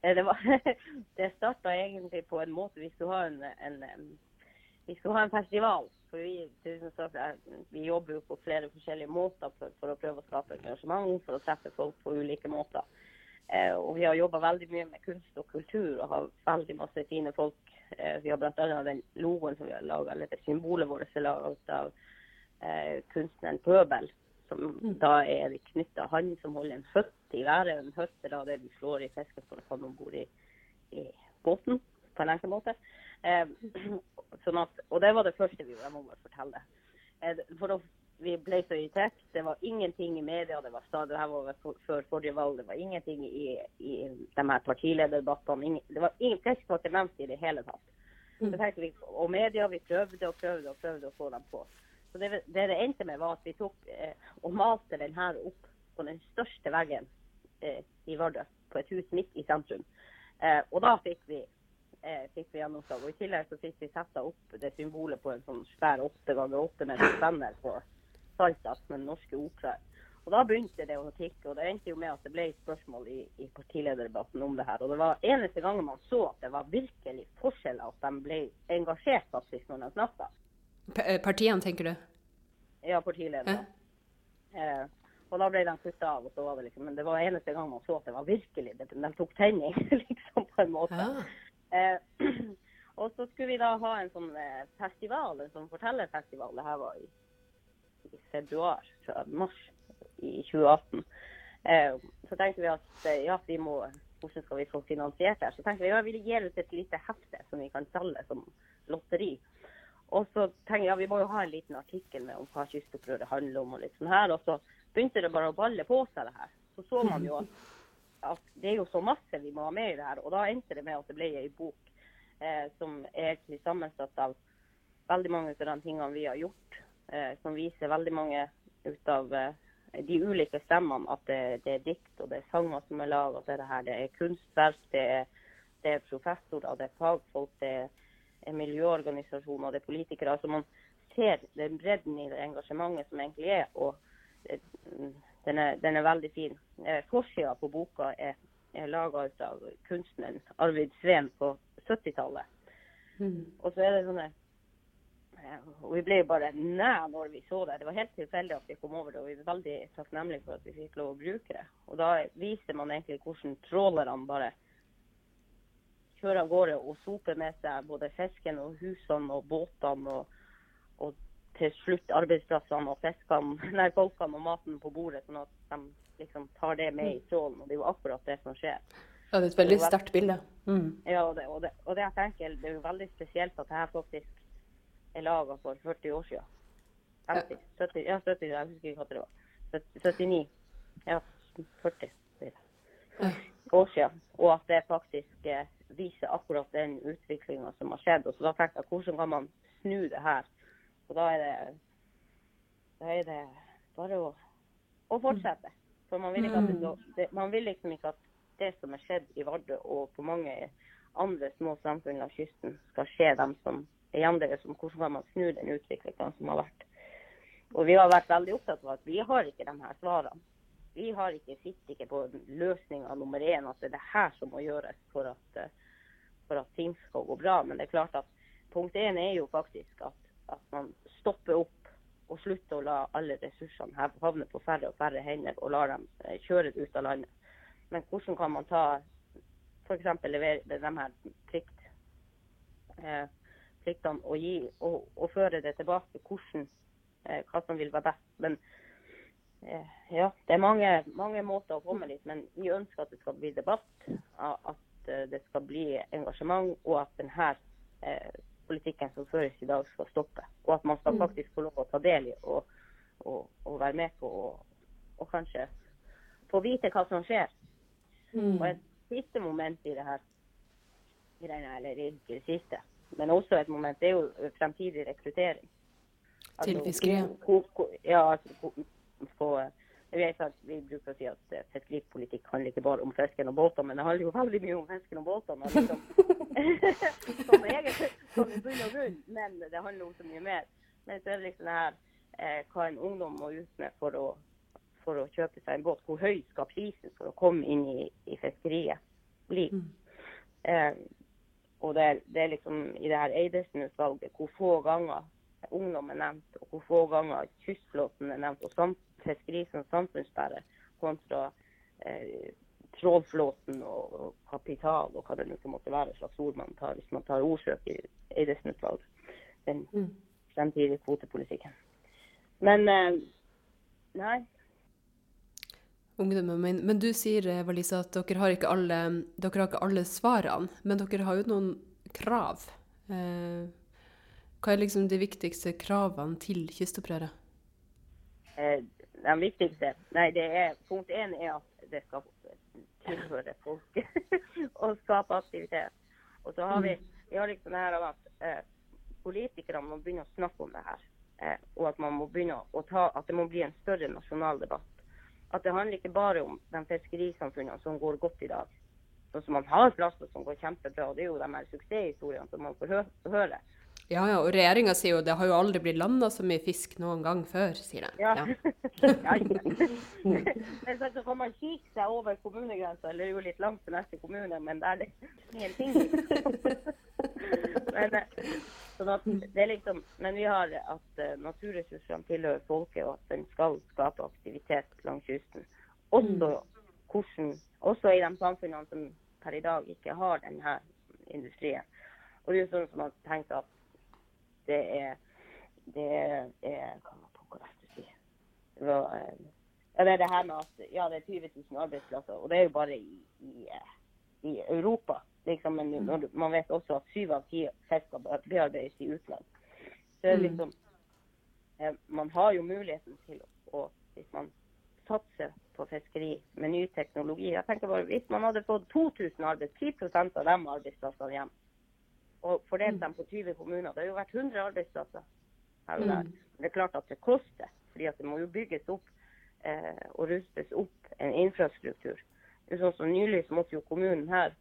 Det, var, det starta egentlig på en måte Vi skulle ha en, en, skulle ha en festival for vi, vi, jobber jo på flere forskjellige måter for, for, å prøve å skape engasjement, for å treffe folk på ulike måter. Eh, og vi har jobba veldig mye med kunst og kultur og har veldig masse fine folk. Eh, vi har bl.a. den logoen som vi har laga, eller det symbolet vårt er laget av eh, kunstneren Pøbel. Som mm. da er knytta han som holder en høtt i været. En høtt er da det vi slår i fisken for å komme om bord i, i båten på en enkel måte. Eh, sånn at, og det var det første vi gjorde. Jeg må bare fortelle. Eh, for da vi ble så irritert. Det var ingenting i media. Det var stadig, det her var før forrige valg. Det var ingenting i, i de her partilederdebattene. Det var ingen fisk var ikke nevnt i det hele tatt. Så tenkte vi, Og media, vi prøvde og prøvde og prøvde å få dem på. Så det det, det endte med, var at vi tok eh, og malte den her opp på den største veggen eh, i Vardø, på et hus midt i sentrum. Eh, og da fikk vi eh, fikk vi gjennomslag. Og I tillegg så fikk vi setta opp det symbolet på en sånn svær åtte ganger åtte meter spenner på Saltas med den norske operaen. Og Da begynte det å tikke, og det endte jo med at det ble spørsmål i, i partilederdebatten om det her. Og det var eneste gangen man så at det var virkelig forskjell, at de ble engasjert faktisk når de snakka. P eh, partiene, tenker du? Ja, partilederne. Eh, og da ble de kutta av, og så var det liksom Men det var eneste gang man så at det var virkelig De, de tok tenning, liksom, på en måte. Ja. Eh, og så skulle vi da ha en sånn eh, festival, en sånn fortellerfestival. Det her var i, i februar, tror mars i 2018. Eh, så tenkte vi at eh, ja, vi må hvordan skal vi få finansiert det? Så tenkte vi ja, vi gir ut et lite hefte som vi kan selge som lotteri. Og så tenkte jeg ja, vi må jo ha en liten artikkel med om hva kystopprøret handler om. og litt sånn her, Og så begynte det bare å balle på seg det her. Så så man jo at, at det er jo så masse vi må ha med i det her. Og da endte det med at det ble ei bok eh, som er egentlig sammensatt av veldig mange av de tingene vi har gjort. Eh, som viser veldig mange ut av eh, de ulike stemmene. At det, det er dikt og det er sanger som er laga er det her. Det er kunstverk, det er, det er professorer, det er fagfolk, det er, er miljøorganisasjoner, det er politikere. Altså man ser den bredden i det engasjementet som egentlig er. og eh, den er, den er veldig fin. Eh, Forsida på boka er, er laga av kunstneren Arvid Sveen på 70-tallet. Mm. Og så er det sånne eh, og Vi ble bare næ når vi så det. Det var helt tilfeldig at vi kom over det. Og vi er veldig takknemlige for at vi fikk lov å bruke det. Og da viser man egentlig hvordan trålerne bare kjører av gårde og soper med seg både fisken og husene og båtene og, og til slutt arbeidsplassene og fiskene, nei, folkene og maten på bordet, sånn at de liksom tar det med i trålen. Og det er jo akkurat det som skjer. Ja, det er et veldig sterkt bilde. Mm. Ja, og det, og, det, og det jeg tenker, det er jo veldig spesielt at dette faktisk er laga for 40 år siden. 50, 70, ja, 70, jeg husker ikke hva det var. 79. Ja, 40 blir det. Ja. år siden. Og at det faktisk eh, viser akkurat den utviklinga som har skjedd. Og så da tenkte jeg, hvordan kan man snu det her? Og da er det, da er det bare å, å fortsette. For man vil, ikke at det, det, man vil liksom ikke at det som er skjedd i Vardø og på mange andre små samfunn langs kysten, skal skje dem som er. Som hvordan kan man snu den utviklinga som har vært. Og vi har vært veldig opptatt av at vi har ikke de her svarene. Vi har ikke, sitter ikke på løsninga nummer én, at det er det her som må gjøres for at, eh, for at ting skal gå bra. Men det er klart at punkt én er jo faktisk at, at man stopper opp og slutter å la alle ressursene havne på færre og færre hender, og lar dem eh, kjøre ut av landet. Men hvordan kan man ta f.eks. levere de her plikt, eh, pliktene og, gi, og, og føre det tilbake hvordan, hva som vil være best. Men ja, det er mange, mange måter å komme dit, men vi ønsker at det skal bli debatt, at eh, det skal bli engasjement, og at denne eh, politikken som føres i dag, skal stoppe. Og at man skal faktisk få lov å ta del i og, og, og være med på og, og kanskje få vite hva som skjer. Mm. Og et siste moment i det her, eller ikke det siste, men også et moment, det er jo fremtidig rekruttering. Til fiskeriet? Ja, altså på, jeg vet at Vi bruker å si at eh, fiskeripolitikk handler ikke bare om fisken og båtene, men det handler jo veldig mye om fisken og båtene. Liksom, som egentlig som i bunn og grunn, men det handler om så mye mer. Men så er det liksom det her eh, hva en ungdom må ut med for å, for å kjøpe seg en båt. Hvor høy skal prisen for å komme inn i, i fiskeriet bli? Mm. Eh, og det er, det er liksom i det her Eidesen-utvalget hvor få ganger ungdom er nevnt, og hvor få ganger kystflåten er nevnt, og sam fiskeri som samfunnsbærer kontra eh, trålflåten og, og kapital og hva det nå måtte være slags ord man tar hvis man tar ordsøk i Eidesen-utvalget. Den Mm. fremtidige kvotepolitikken. Men eh, nei, Ungdommen min. Men du sier, eh, Valisa, at dere har, ikke alle, dere har ikke alle svarene, men dere har jo noen krav. Eh, hva er liksom de viktigste kravene til kystopprøret? eh, den viktigste Nei, det er punkt én er at det skal tilhøre folk og skape aktivitet. Og så har vi vi har liksom det her av at eh, politikerne må begynne å snakke om det her. Eh, og at man må begynne å ta, at det må bli en større nasjonal debatt. At det handler ikke bare om de fiskerisamfunnene som går godt i dag. Sånn som man har plasser som går kjempebra. og Det er jo de her suksesshistoriene som man får hø høre. Ja, ja, og regjeringa sier jo det har jo aldri blitt landa så mye fisk noen gang før, sier de. Ja. Ja. Men så kan man kikke seg over kommunegrensa, eller er jo litt langt til neste kommune, men det er liksom ingenting. Men, eh, sånn at det er liksom, men vi har at eh, naturressursene tilhører folket, og at den skal skape aktivitet langs kysten. Også, hvordan, også i de samfunnene som per i dag ikke har denne industrien. Og det er jo sånn som man tenker at det er det er, Hva si? Det var, eh, ja, det er det her med at ja, det er 20 000 arbeidsplasser, og det er jo bare i, i, eh, i Europa. Liksom, men når, du- man vet også at syv av ti fisker be- bearbeides i utland. Så Mm. liksom eh, Man har jo muligheten til å, hvis man satser på fiskeri med ny teknologi Jeg tenker bare, Hvis man hadde fått 2000 arbeids, 10% av de arbeidsplassene hjem, og fordelt dem på 20 kommuner, det har jo vært 100 arbeidsplasser her og der. Mm. Men det er klart at det koster, fordi det må jo bygges opp eh, og rustes opp en infrastruktur. Det Sånn som Nylig så måtte jo kommunen her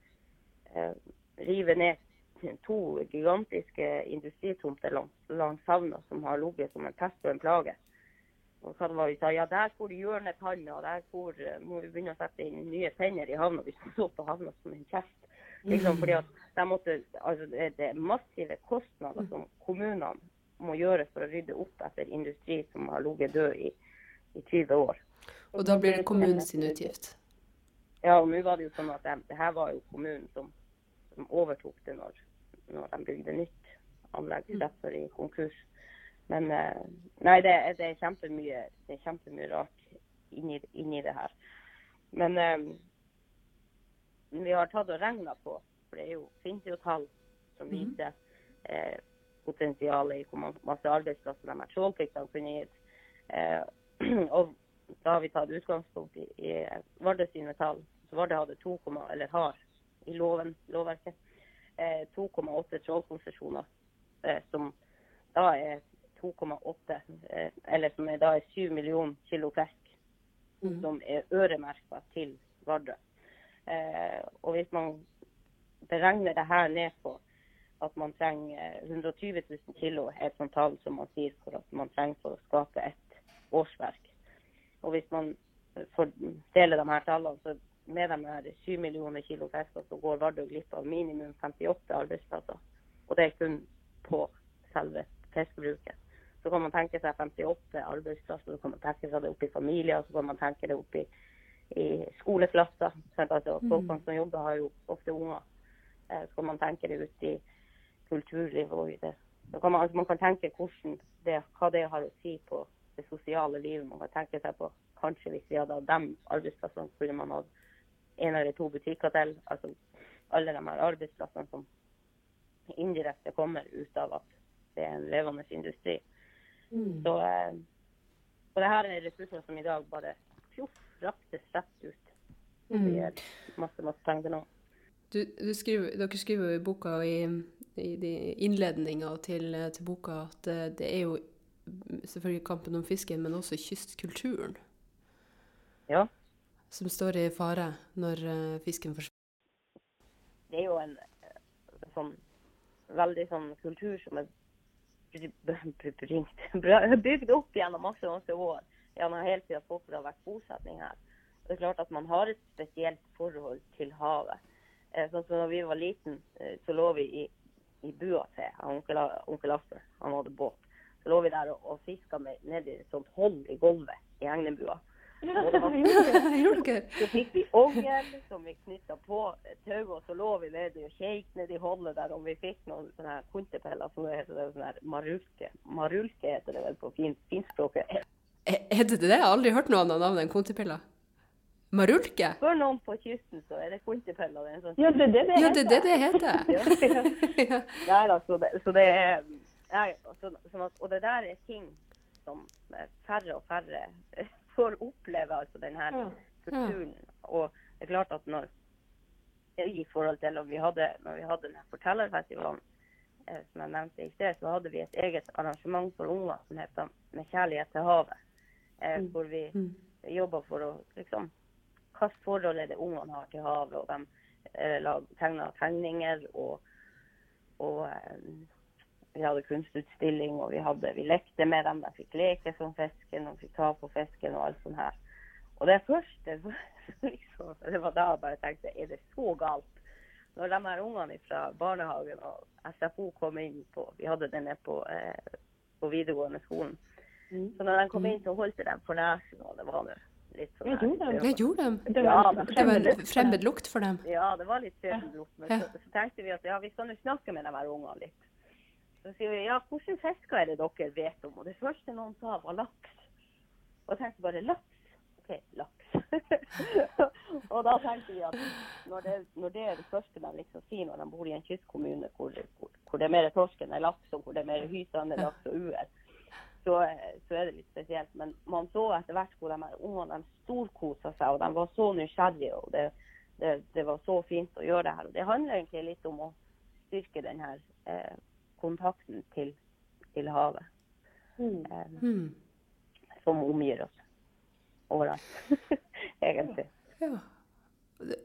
eh, rive ned to gigantiske industritomter langs, langs havna som har ligget som en pest og en plage. Og hva var vi sa, ja der får du hjørnetanner, og der får, eh, må vi begynne å sette inn nye tenner i havna man så på havna som en kjeft. Liksom, fordi at de måtte, altså det, det er massive kostnader som kommunene må gjøre for å rydde opp etter industri som har ligget død i, i 20 år. Og da blir det kommunen sin utgift. Ja, og nå var det jo sånn at de, det her var jo kommunen som, som overtok det når, når de bygde nytt anlegg derfor i konkurs. Men eh, nei, det, det er kjempemye det er kjempemye rart inni, inni det her. Men eh, vi har tatt og regna på, for det er jo, finnes jo tall som viser eh, potensialet i hvor masse arbeidsplasser de her trålpliktene kunne gitt. Eh, og da har vi tatt utgangspunkt i, i Vardø sine tall. Så Vardø hadde 2, eller har i loven, lovverket eh, 2,8 trålkonsesjoner, eh, som da er 2,8, eh, eller som er, da er 7 millioner kilo fisk, Mm. som er øremerka til Vardø. Eh, og hvis man beregner det her ned på at man trenger 120 000 kilo, er et sånt tall som man sier for at man trenger for å skape et årsverk. Og hvis man fordeler de her tallene, så med de her 7 millioner kilo fisker, så går Vardø glipp av minimum 58 arbeidsplasser. Og det er kun på selve fiskebruket. Så kan man tenke seg 58 arbeidsplasser, så kan man tenke seg det opp i familier, så kan man tenke det opp i, skoleklasser. Altså, Folkene som jobber, har jo ofte unger. Eh, så kan man tenke det ut i kulturlivet og i det. Kan man, altså, man kan tenke det, hva det har å si på det sosiale livet. Man kan tenke seg på kanskje hvis vi hadde hatt de arbeidsplassene, kunne man hatt en eller to butikker til. Altså alle de her arbeidsplassene som indirekte kommer ut av at det er en levende industri. Mm. Så, eh, og det her er ressurser som i dag bare fjoff, raktes rett ut. Det gjør masse, masse nå. Du, du skriver, dere skriver jo i boka i, i innledninga til, til boka at eh, det er jo selvfølgelig kampen om fisken, men også kystkulturen Ja. som står i fare når eh, fisken forsvinner. det er jo en eh, sånn veldig sånn kultur som er bygd opp gjennom masse, masse år. Gjennom hele tida folk har vært bosetning her. Og det er klart at man har et spesielt forhold til havet. Eh, Sånn som da vi var liten, eh, så lå vi i, i bua til han onkel, onkel Asper. Han hadde båt. Så lå vi der og, og fiska nedi et sånt hold i gulvet i Egnebua. Det så fikk vi ongel som vi knytta på tauet, og så lå vi nedi og kjeik nedi holdet der om vi fikk noen sånne kontepeller som det heter det, sånne marulke. Marulke heter det vel på fin, finspråket. Er er det det? Jeg har aldri hørt noe annet navn enn kontipilla. Marulke? For noen på kysten så er det kontipilla. Det er sånn Ja, det er det det Ja, det er det det heter. Ja. Ja. Nei da, så det, så det er nei, så, sånn at, Og det der er ting som færre og færre får oppleve, altså den her Ja. kulturen. Og det er klart at når i forhold til om vi hadde, når vi hadde denne fortellerfestivalen, eh, som jeg nevnte i sted, så hadde vi et eget arrangement for unger som het 'Med kjærlighet til havet'. Eh, Mm. Hvor vi jobber for å liksom Hvilket forhold er det ungene har til havet? Og de eh, lag- tegna tegninger og, og eh, vi hadde kunstutstilling, og vi, hadde, vi lekte med dem. De fikk leke som fisken og fikk ta på fisken og alt sånt her. Og det første liksom, Det var da jeg bare tenkte er det så galt? Når de her ungene fra barnehagen og SFO kom inn på Vi hadde det nede på, eh, på videregående skolen. Mm. Så når de kom inn, så holdt jeg dem for nesen, og det var nå litt sånn Ja, gjorde de? Det gjorde dem. Det var Det var fremmed en lukt. fremmed lukt for dem. Ja, det var litt søt lukt. Men så, så tenkte vi at ja, vi skal nå snakke med de her ungene litt. Så sier vi ja, hvilke fisker er det dere vet om? Og det første noen sa, var laks. Og jeg tenkte bare laks. OK, laks. og da tenkte vi at når det, når det er det første de liksom sier når de bor i en kystkommune hvor, hvor, hvor det er mer torsk enn laks, og hvor det er mer hyse enn laks og uer, så, så er det litt spesielt. Men man så etter hvert hvor de ungene storkosa seg, og de var så nysgjerrige. og det, det, det var så fint å gjøre det her. Og det handler egentlig litt om å styrke den her eh, kontakten til, til havet, Mm. eh, Mm. som omgir oss overalt, egentlig. Ja.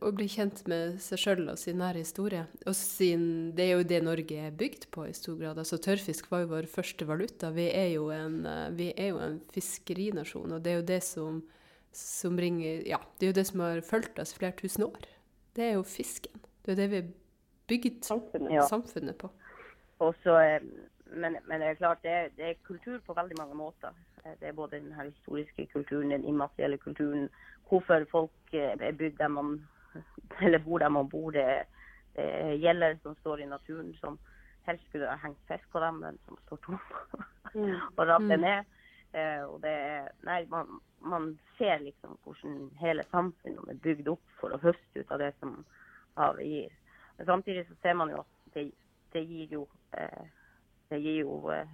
Å bli kjent med seg sjøl og sin nære historie. Og sin, det er jo det Norge er bygd på i stor grad. Altså Tørrfisk var jo vår første valuta. Vi er jo en, eh, vi er jo en fiskerinasjon, og det er jo det som, som bringer Ja, det er jo det som har fulgt oss i flere tusen år. Det er jo fisken. Det er det vi har bygd Samfunnet. Ja. samfunnet på. Og så, eh, men, men det er klart, det er, det er kultur på veldig mange måter. Eh, Det er både den her historiske kulturen, den immaterielle kulturen, hvorfor folk er bygd der man eller bor der man bor. Det, er- er gjeller som står i naturen, som helst skulle ha hengt fisk på dem, men som står tom Mm. og ramler Mm. ned. Eh, og det er, nei, man, man ser liksom hvordan hele samfunnet er bygd opp for å høste ut av det som havet gir. Men samtidig så ser man jo at det, det gir jo, eh, det gir jo eh,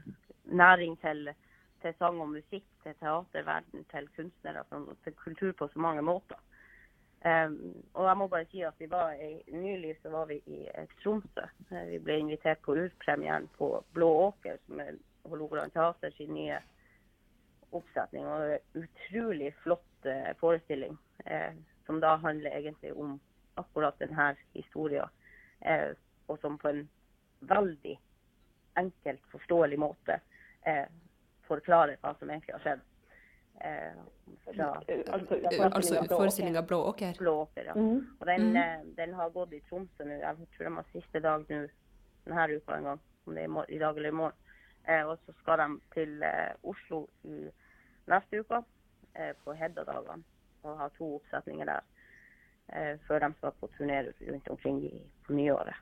næring til, til sang og musikk, til teaterverden, til kunstnere, sånn, til kultur på så mange måter. Um, og jeg må bare si at vi var i, Nylig så var vi i eh, Tromsø. Eh, Vi ble invitert på urpremieren på Blå Åker, som er Hålogaland Teater sin nye oppsetning. Og en utrolig flott uh, forestilling, uh, som da handler egentlig om akkurat denne historien. Uh, og som på en veldig enkelt, forståelig måte forklarer hva som egentlig har skjedd. Eh, fra Altså, Eh, Altså forestillinga Blå åker. Blå Åker, ja. Mm. Og den, mm. eh, den har gått i Tromsø nå. Jeg tror de har siste dag nå denne uka en gang. Om det er i, i dag eller i morgen. Eh, og så skal de til eh, Oslo i neste uke eh, på Hedda-dagene og ha to oppsetninger der. Eh, før de skal på turné rundt omkring i, på nyåret.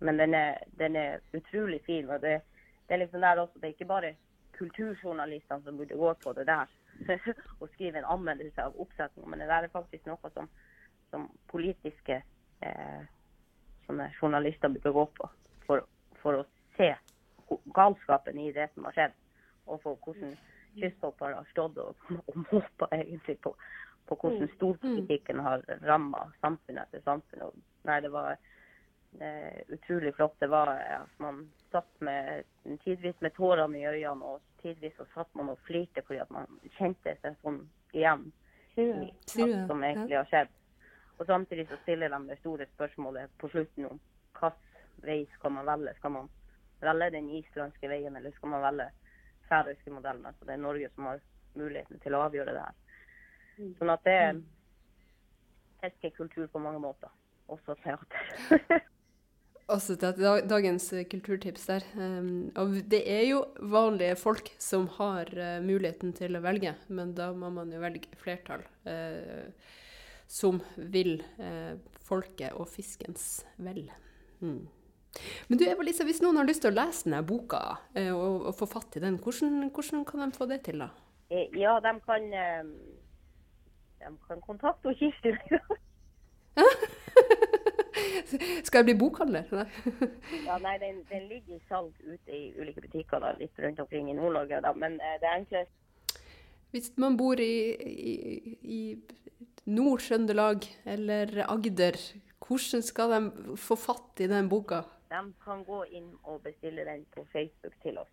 Men den er, den er utrolig fin. og det, det er liksom der også, det er ikke bare kulturjournalistene som burde gå på det der og skrive en anmeldelse av oppsetninga, men det der er faktisk noe som, som politiske eh, journalister burde gå på for, for å se galskapen i det som har skjedd, og for hvordan kysthoppere har stått og, og måpa egentlig på, på hvordan storpolitikken har ramma samfunn etter samfunn. Og, nei, det var eh, utrolig flott. Det var at man satt med, tidvis med tårene i øynene, og tidvis så satt man og flirte fordi at man kjente seg sånn igjen i hva som egentlig har skjedd. Og samtidig så stiller de det store spørsmålet på slutten om hvilken vei skal man velge. Skal man velge den islandske veien, eller skal man velge færøyske modellen? Altså det er Norge som har muligheten til å avgjøre det her. Mm. Sånn at det er fiskekultur på mange måter. Også teater. Også til dagens eh, kulturtips der. Um, og det er jo vanlige folk som har eh, muligheten til å velge, men da må man jo velge flertall eh, som vil folket og fiskens vel. Mm. Men du Eva-Lisa, hvis noen har lyst til å lese denne boka og, få fatt i den, hvordan, hvordan kan de få det til da? Ja, de kan, de kan kontakte Kirsti. Skal jeg bli bokhandler? Nei. Ja, nei, den, den ligger i salg ute i ulike butikker da, litt rundt omkring i Nord-Norge. Men eh, det enkleste Hvis man bor i, i, i Nord-Trøndelag eller Agder, Hvordan skal de få fatt i den boka? De kan gå inn og bestille den på Facebook til oss.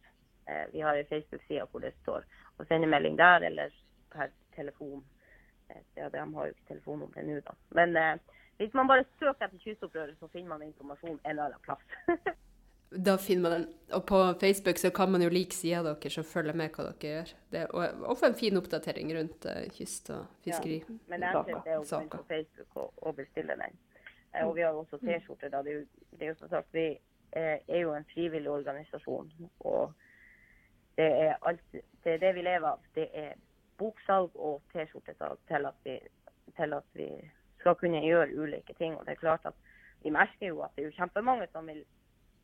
Eh, vi har en Facebook-side hvor det står å sende melding der, eller per telefon. Eh, ja, de har jo ikke telefonnummer nå, da. Men hvis man bare søker etter kystopprøret, så finner man informasjon en eller annen plass. Da finner man den. Og på Facebook så kan man jo like sida deres og følge med hva dere gjør. Det, og, og få en fin oppdatering rundt uh, kyst og fiskeri. Men det er å gå inn på Facebook og, og bestille den. Eh, og vi har også T-skjorter. da. Det er jo, det er jo som sagt, Vi eh, er jo en frivillig organisasjon. Og det er, alt, det er det vi lever av. Det er boksalg og T-skjortesalg til, til at vi skal kunne gjøre ulike ting. Og det er klart at vi merker jo at det er kjempemange som vil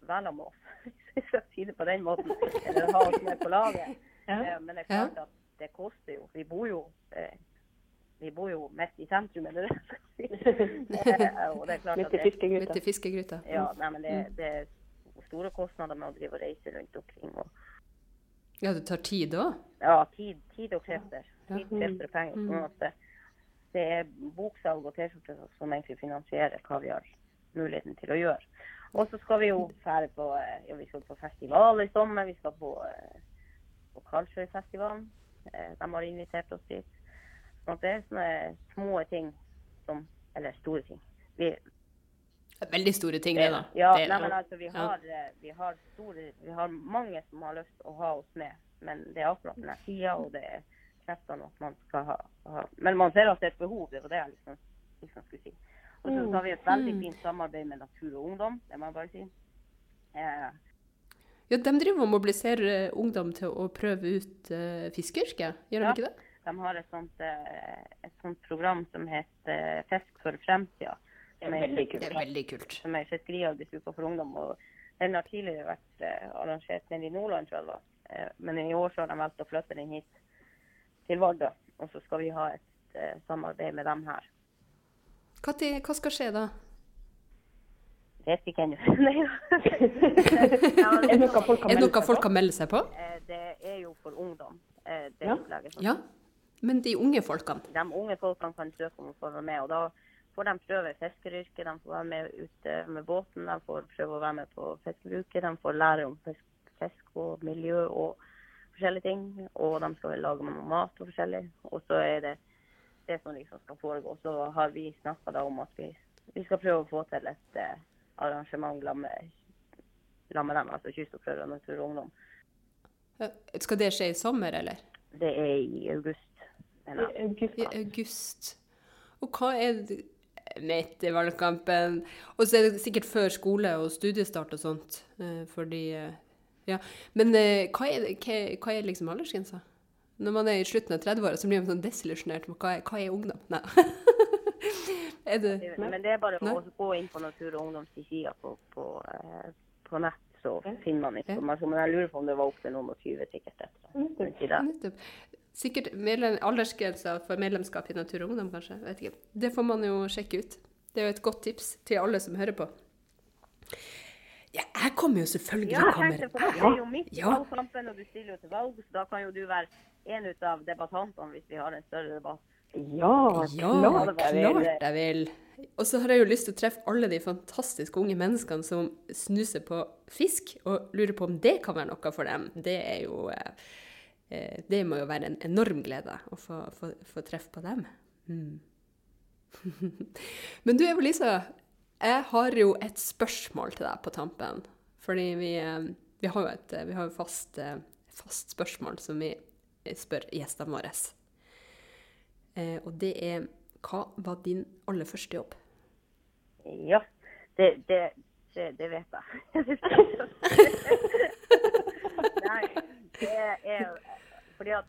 være med oss, hvis jeg skal si det på den måten. Eller ha oss med på laget. Ja. Eh, Men det er klart at det koster jo. Vi bor jo, eh, vi bor jo midt i sentrum, eller det skal jeg si. Eh, Og det er klart Midt at i det, fiskegryta. til fiskegryta. ja, nei, men det, det er store kostnader med å drive og reise rundt omkring. Og, Ja, det tar tid òg. ja, tid, tid og krefter. Tid, krefter og penger. Sånn at det, det er boksalg og T-skjorter som egentlig finansierer hva vi har muligheten til å gjøre. Og så skal vi jo fære på, eh, ja, vi skal på festival i sommer. Vi skal på, eh, på Karlsøyfestivalen. Eh, De har invitert oss dit. Sånn det er sånne små ting som Eller store ting. Vi, Veldig store ting, det, da. ja, det, nei, men altså, vi har, ja. vi har store Vi har mange som har lyst til å ha oss med. Men det er akkurat denne tida, og det er kreftene at man skal ha, ha Men man ser at det er et behov. Det var det jeg liksom, liksom skulle si. Og så har vi et veldig Mm. fint samarbeid med Natur og Ungdom, det må jeg bare si. Eh, Ja, De driver og mobiliserer ungdom til å prøve ut eh, fiskeyrket, gjør de Ja. ikke det? de har et sånt, eh, et sånt program som heter Fisk for fremtida. Det er veldig Det er veldig kult. som er fiskeriarbeidsuka for ungdom. og Den har tidligere vært eh, arrangert nede i Nordland, tror jeg det var. Eh, men i år så har de valgt å flytte den hit til Vardø. Og så skal vi ha et eh, samarbeid med dem her. Hva, til, hva skal skje da? Vet ikke ennå. Nei da. Ja, Er det noe folk kan melde seg folk på? kan melde seg på? eh, Det er jo for ungdom, eh, det Ja. opplegget. Ja. Men de unge folkene? De unge folkene kan søke om å få være med. og Da får de prøve fiskeryrket, de får være med ute med båten, de får prøve å være med på fiskebruket, de får lære om fisk, fisk og miljø og forskjellige ting. Og de skal lage noe mat og forskjellig. Og så er det det som liksom skal foregå. Så har vi snakka om at vi, vi skal prøve å få til et uh, arrangement sammen med, dem, altså Kystopprøret og Natur og Ungdom. Skal det skje i sommer, eller? Det er i august. mener jeg. August, I august. Og hva er det midt i valgkampen? Og så er det sikkert før skole og studiestart og sånt. for Fordi eh, Ja. Men eh, hva er, hva, hva er liksom aldersgrensa? Når man er i slutten av 30-åra, så blir man sånn desillusjonert. med Hva er, hva er ungdom? Nei. er det nei? Men det er bare Nei. å gå inn på Natur og Ungdoms side på, på, eh, på nett, så finner man informasjon. Men jeg lurer på om det var opp til noen og 20 sikkert. etter. Nettopp. Sikkert medlem, aldersgrensa for medlemskap i Natur og Ungdom, kanskje. Vet ikke. Det får man jo sjekke ut. Det er jo et godt tips til alle som hører på. Ja, jeg kommer jo selvfølgelig Ja, jeg kommer. på det. Er jo midt i Ja. valgkampen, og du stiller jo til valg, så da kan jo du være en ut av debattantene hvis vi har en større debatt. Ja, Ja, klart. jeg vil. klart jeg vil. Og så har jeg jo lyst til å treffe alle de fantastiske unge menneskene som snuser på fisk, og lurer på om det kan være noe for dem. Det er jo eh, Det må jo være en enorm glede å få, få, få treffe på dem. Mm. Men du Eva-Lisa, jeg har jo et spørsmål til deg på tampen. Fordi vi, eh, vi har jo et eh, vi har fast, eh, fast spørsmål som vi spør gjestene våre. Og det er Hva var din aller første jobb? Ja, det, det, det, det vet jeg. Nei, det er fordi at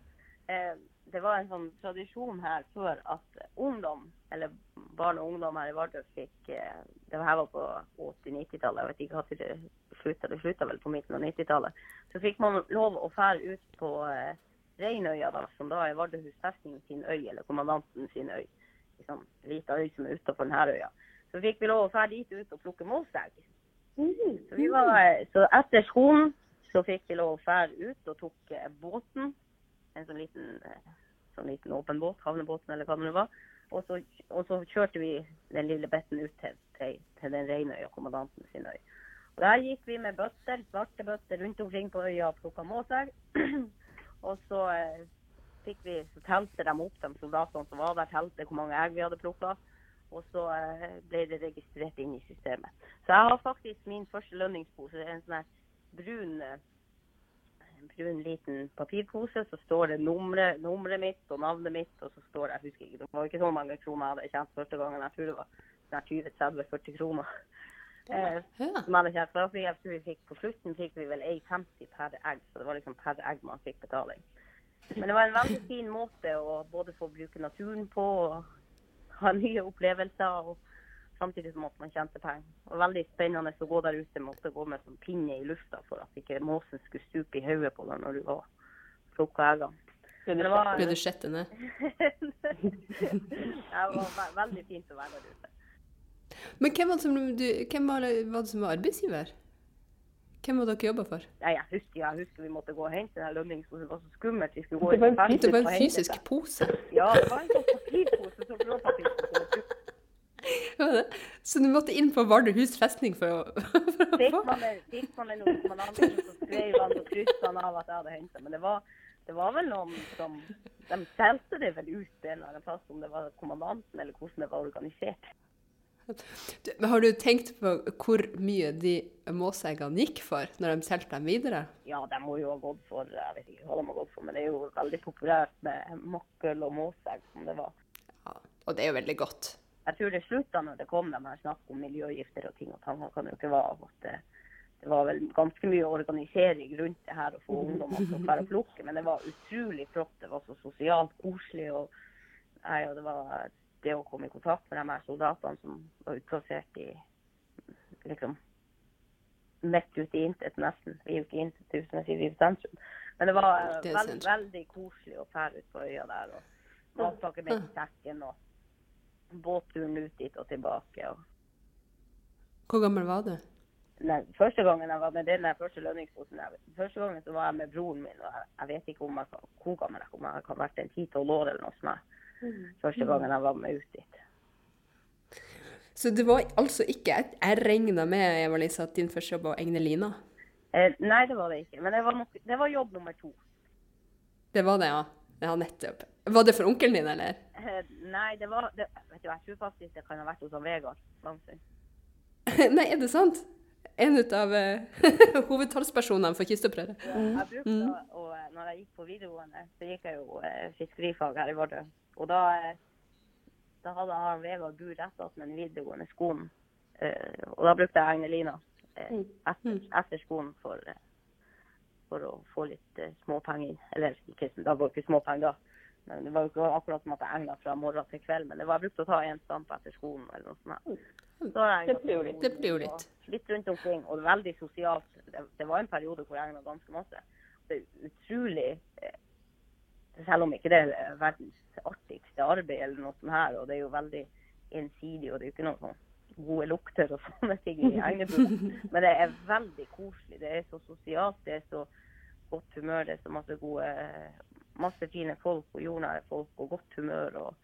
eh, det var en sånn tradisjon her før at ungdom, eller barn og ungdom her i Vardø fikk det Det her var på 80-90-tallet, jeg vet ikke når det slutta. Det slutta vel på midten av 90-tallet. Så fikk man lov å fære ut på eh, Reinøya, da, som da er Vardøhus festning sin øy, eller kommandanten sin øy. Liksom, lita øy som er utafor denne øya. Så fikk vi lov å fære dit ut og plukke målsegg. Mhm. Så, så etter skolen så fikk vi lov å fære ut og tok eh, båten. En sånn liten eh, sånn liten åpen båt, havnebåten eller hva det var. Og så, og så kjørte vi den lille betten ut til, til, til den Reinøya, kommandanten sin øy. Og Der gikk vi med bøtter, svarte bøtter rundt omkring på øya og plukka måsegg. og så eh, fikk vi, så telte de opp de soldatene som var der, telte hvor mange egg vi hadde plukka. Og så eh, ble det registrert inn i systemet. Så jeg har faktisk min første lønningspose. En sånn brun eh, brun liten papirpose, så står det nummeret, nummeret mitt og navnet mitt, og så står det, jeg husker ikke, det var ikke så mange kroner jeg hadde tjent første gangen, jeg tror det var sånn 20-30-40 kroner. Eh, som jeg hadde tjent. For jeg tror vi fikk, på slutten fikk vi vel 1,50 per egg, så det var liksom per egg man fikk betaling. Men det var en veldig fin måte å både få bruke naturen på, og ha nye opplevelser, og samtidig som at man tjente penger. Og veldig spennende å gå der ute, måtte gå med sånn pinne i lufta for at ikke måsen skulle stupe i hodet på deg når du var plukka eggene. Ble du sjette ned? det var veldig fint å være der ute. Men hvem var det som, du, var det, var det som var arbeidsgiver? Hvem var dere jobba for? Nei, jeg husker, jeg husker vi måtte gå og hente den lønningsposen. Det var så skummelt. Vi skulle gå Det var en Det var en fysisk pose. Ja, det var en sånn papirpose. Så blåpapir som kunne bruke. Var det? Så du måtte inn på Vardøhus festning for å, for å Fikk man det, fikk man det noe som man så skrev han og krysset han av at jeg hadde henta. Men det var, det var vel noen som De solgte det vel ut en eller annen plass, om det var kommandanten eller hvordan det var organisert. Du, men Har du tenkt på hvor mye de måseggene gikk for når de solgte dem videre? Ja, de må jo ha gått for Jeg vet ikke hva de har gått for, men det er jo veldig populært med makkel og måsegg som det var. Ja, og det er jo veldig godt. Jeg tror det slutta når det kom de her snakk om miljøgifter og ting og tang. kan jo ikke være at det, det var vel ganske mye organisering rundt det her å få ungdommer til å og plukke. Men det var utrolig flott. Det var så sosialt koselig. og nei, og det var det å komme i kontakt med de her soldatene som var utplassert i liksom midt ute i intet, nesten. Vi er jo ikke i intet tusen vi er i sentrum. Men det var eh, Det er veld, veldig koselig å fære ut på øya der. og Matpakke med i sekken og båtturen ut dit og tilbake. og Hvor gammel var du? Nei, første gangen jeg var med den første lønningsposen Første gangen så var jeg med broren min. og Jeg, jeg vet ikke om jeg, hvor gammel jeg, om jeg kan ha vært en ti-tolv år eller noe sånt. Første gangen jeg var med ut dit. Så det var altså ikke Jeg, regna med Eva-Lisa, at din første jobb var å Egnelina. Eh, nei, det var det ikke. Men det var, nok, det var jobb nummer to. Det var det, ja. Ja, nettopp. Var det for onkelen din, eller? Eh, nei, det var det, vet du, Jeg tror faktisk det kan ha vært hos han Vegard Langsund. Nei, er det sant? En av uh, hovedtalspersonene for kystopprøret. Jeg brukte å, å, når jeg gikk på videregående, så gikk jeg jo uh, fiskerifag her i Vardø. Og da, uh, da hadde han Vegard Gur rett attmed den videregående skolen. Uh, og da brukte jeg Egnelina uh, etter, etter skolen for, eh, for å få litt eh, småpenger. Eller ikke, da var det ikke småpenger da. Men det var jo ikke akkurat som at jeg egna fra morgen til kveld. Men det var brukt å ta en stamp etter skolen eller noe sånt. Så Det blir jo litt. Det blir jo litt. litt rundt omkring, og veldig sosialt. Det, det var en periode hvor jeg egna ganske masse. Det er utrolig eh, Selv om ikke det er verdens artigste arbeid, eller noe sånt her, og det er jo veldig ensidig, og det er jo ikke noe sånn gode lukter og sånne ting i Egnebua. Men det er veldig koselig. Det er så sosialt, det er så godt humør, det er så masse gode Masse fine folk og jordnære folk og godt humør. og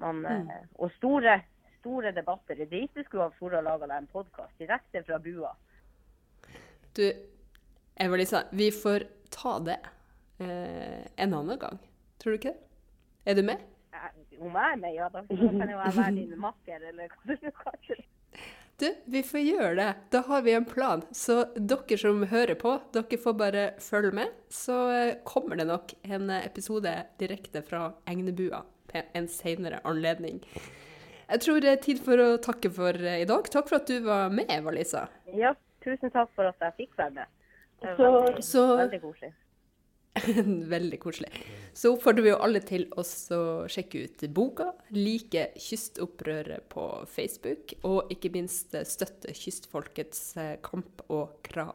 man, eh, og store, store debatter. Det er du skulle ha Fora laga deg en podkast direkte fra bua. Du, Eva-Lisa, vi får ta det eh, en annen gang. Tror du ikke det? Er du med? Eh, Om jeg er med, ja, da kan jo jeg være din makker, eller hva du kaller det. Du, vi får gjøre det. Da har vi en plan. Så dere som hører på, dere får bare følge med. Så eh, kommer det nok en eh, episode direkte fra Egnebua til en senere anledning. Jeg tror det er tid for å takke for eh, i dag. Takk for at du var med, Eva-Lisa. Ja, tusen takk for at jeg fikk være med. Det var veldig, Så veldig koselig. Veldig koselig. Så oppfordrer vi jo alle til å sjekke ut boka, like Kystopprøret på Facebook, og ikke minst eh, støtte kystfolkets eh, kamp og krav.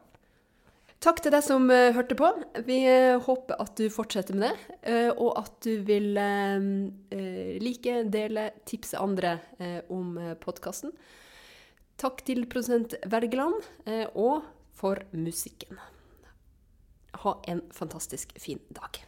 Takk til deg som eh, hørte på. Vi håper at du fortsetter med det, og at du vil like, dele, tipse andre om podkasten. Takk til produsent Wergeland, og for musikken. Ha en fantastisk fin dag.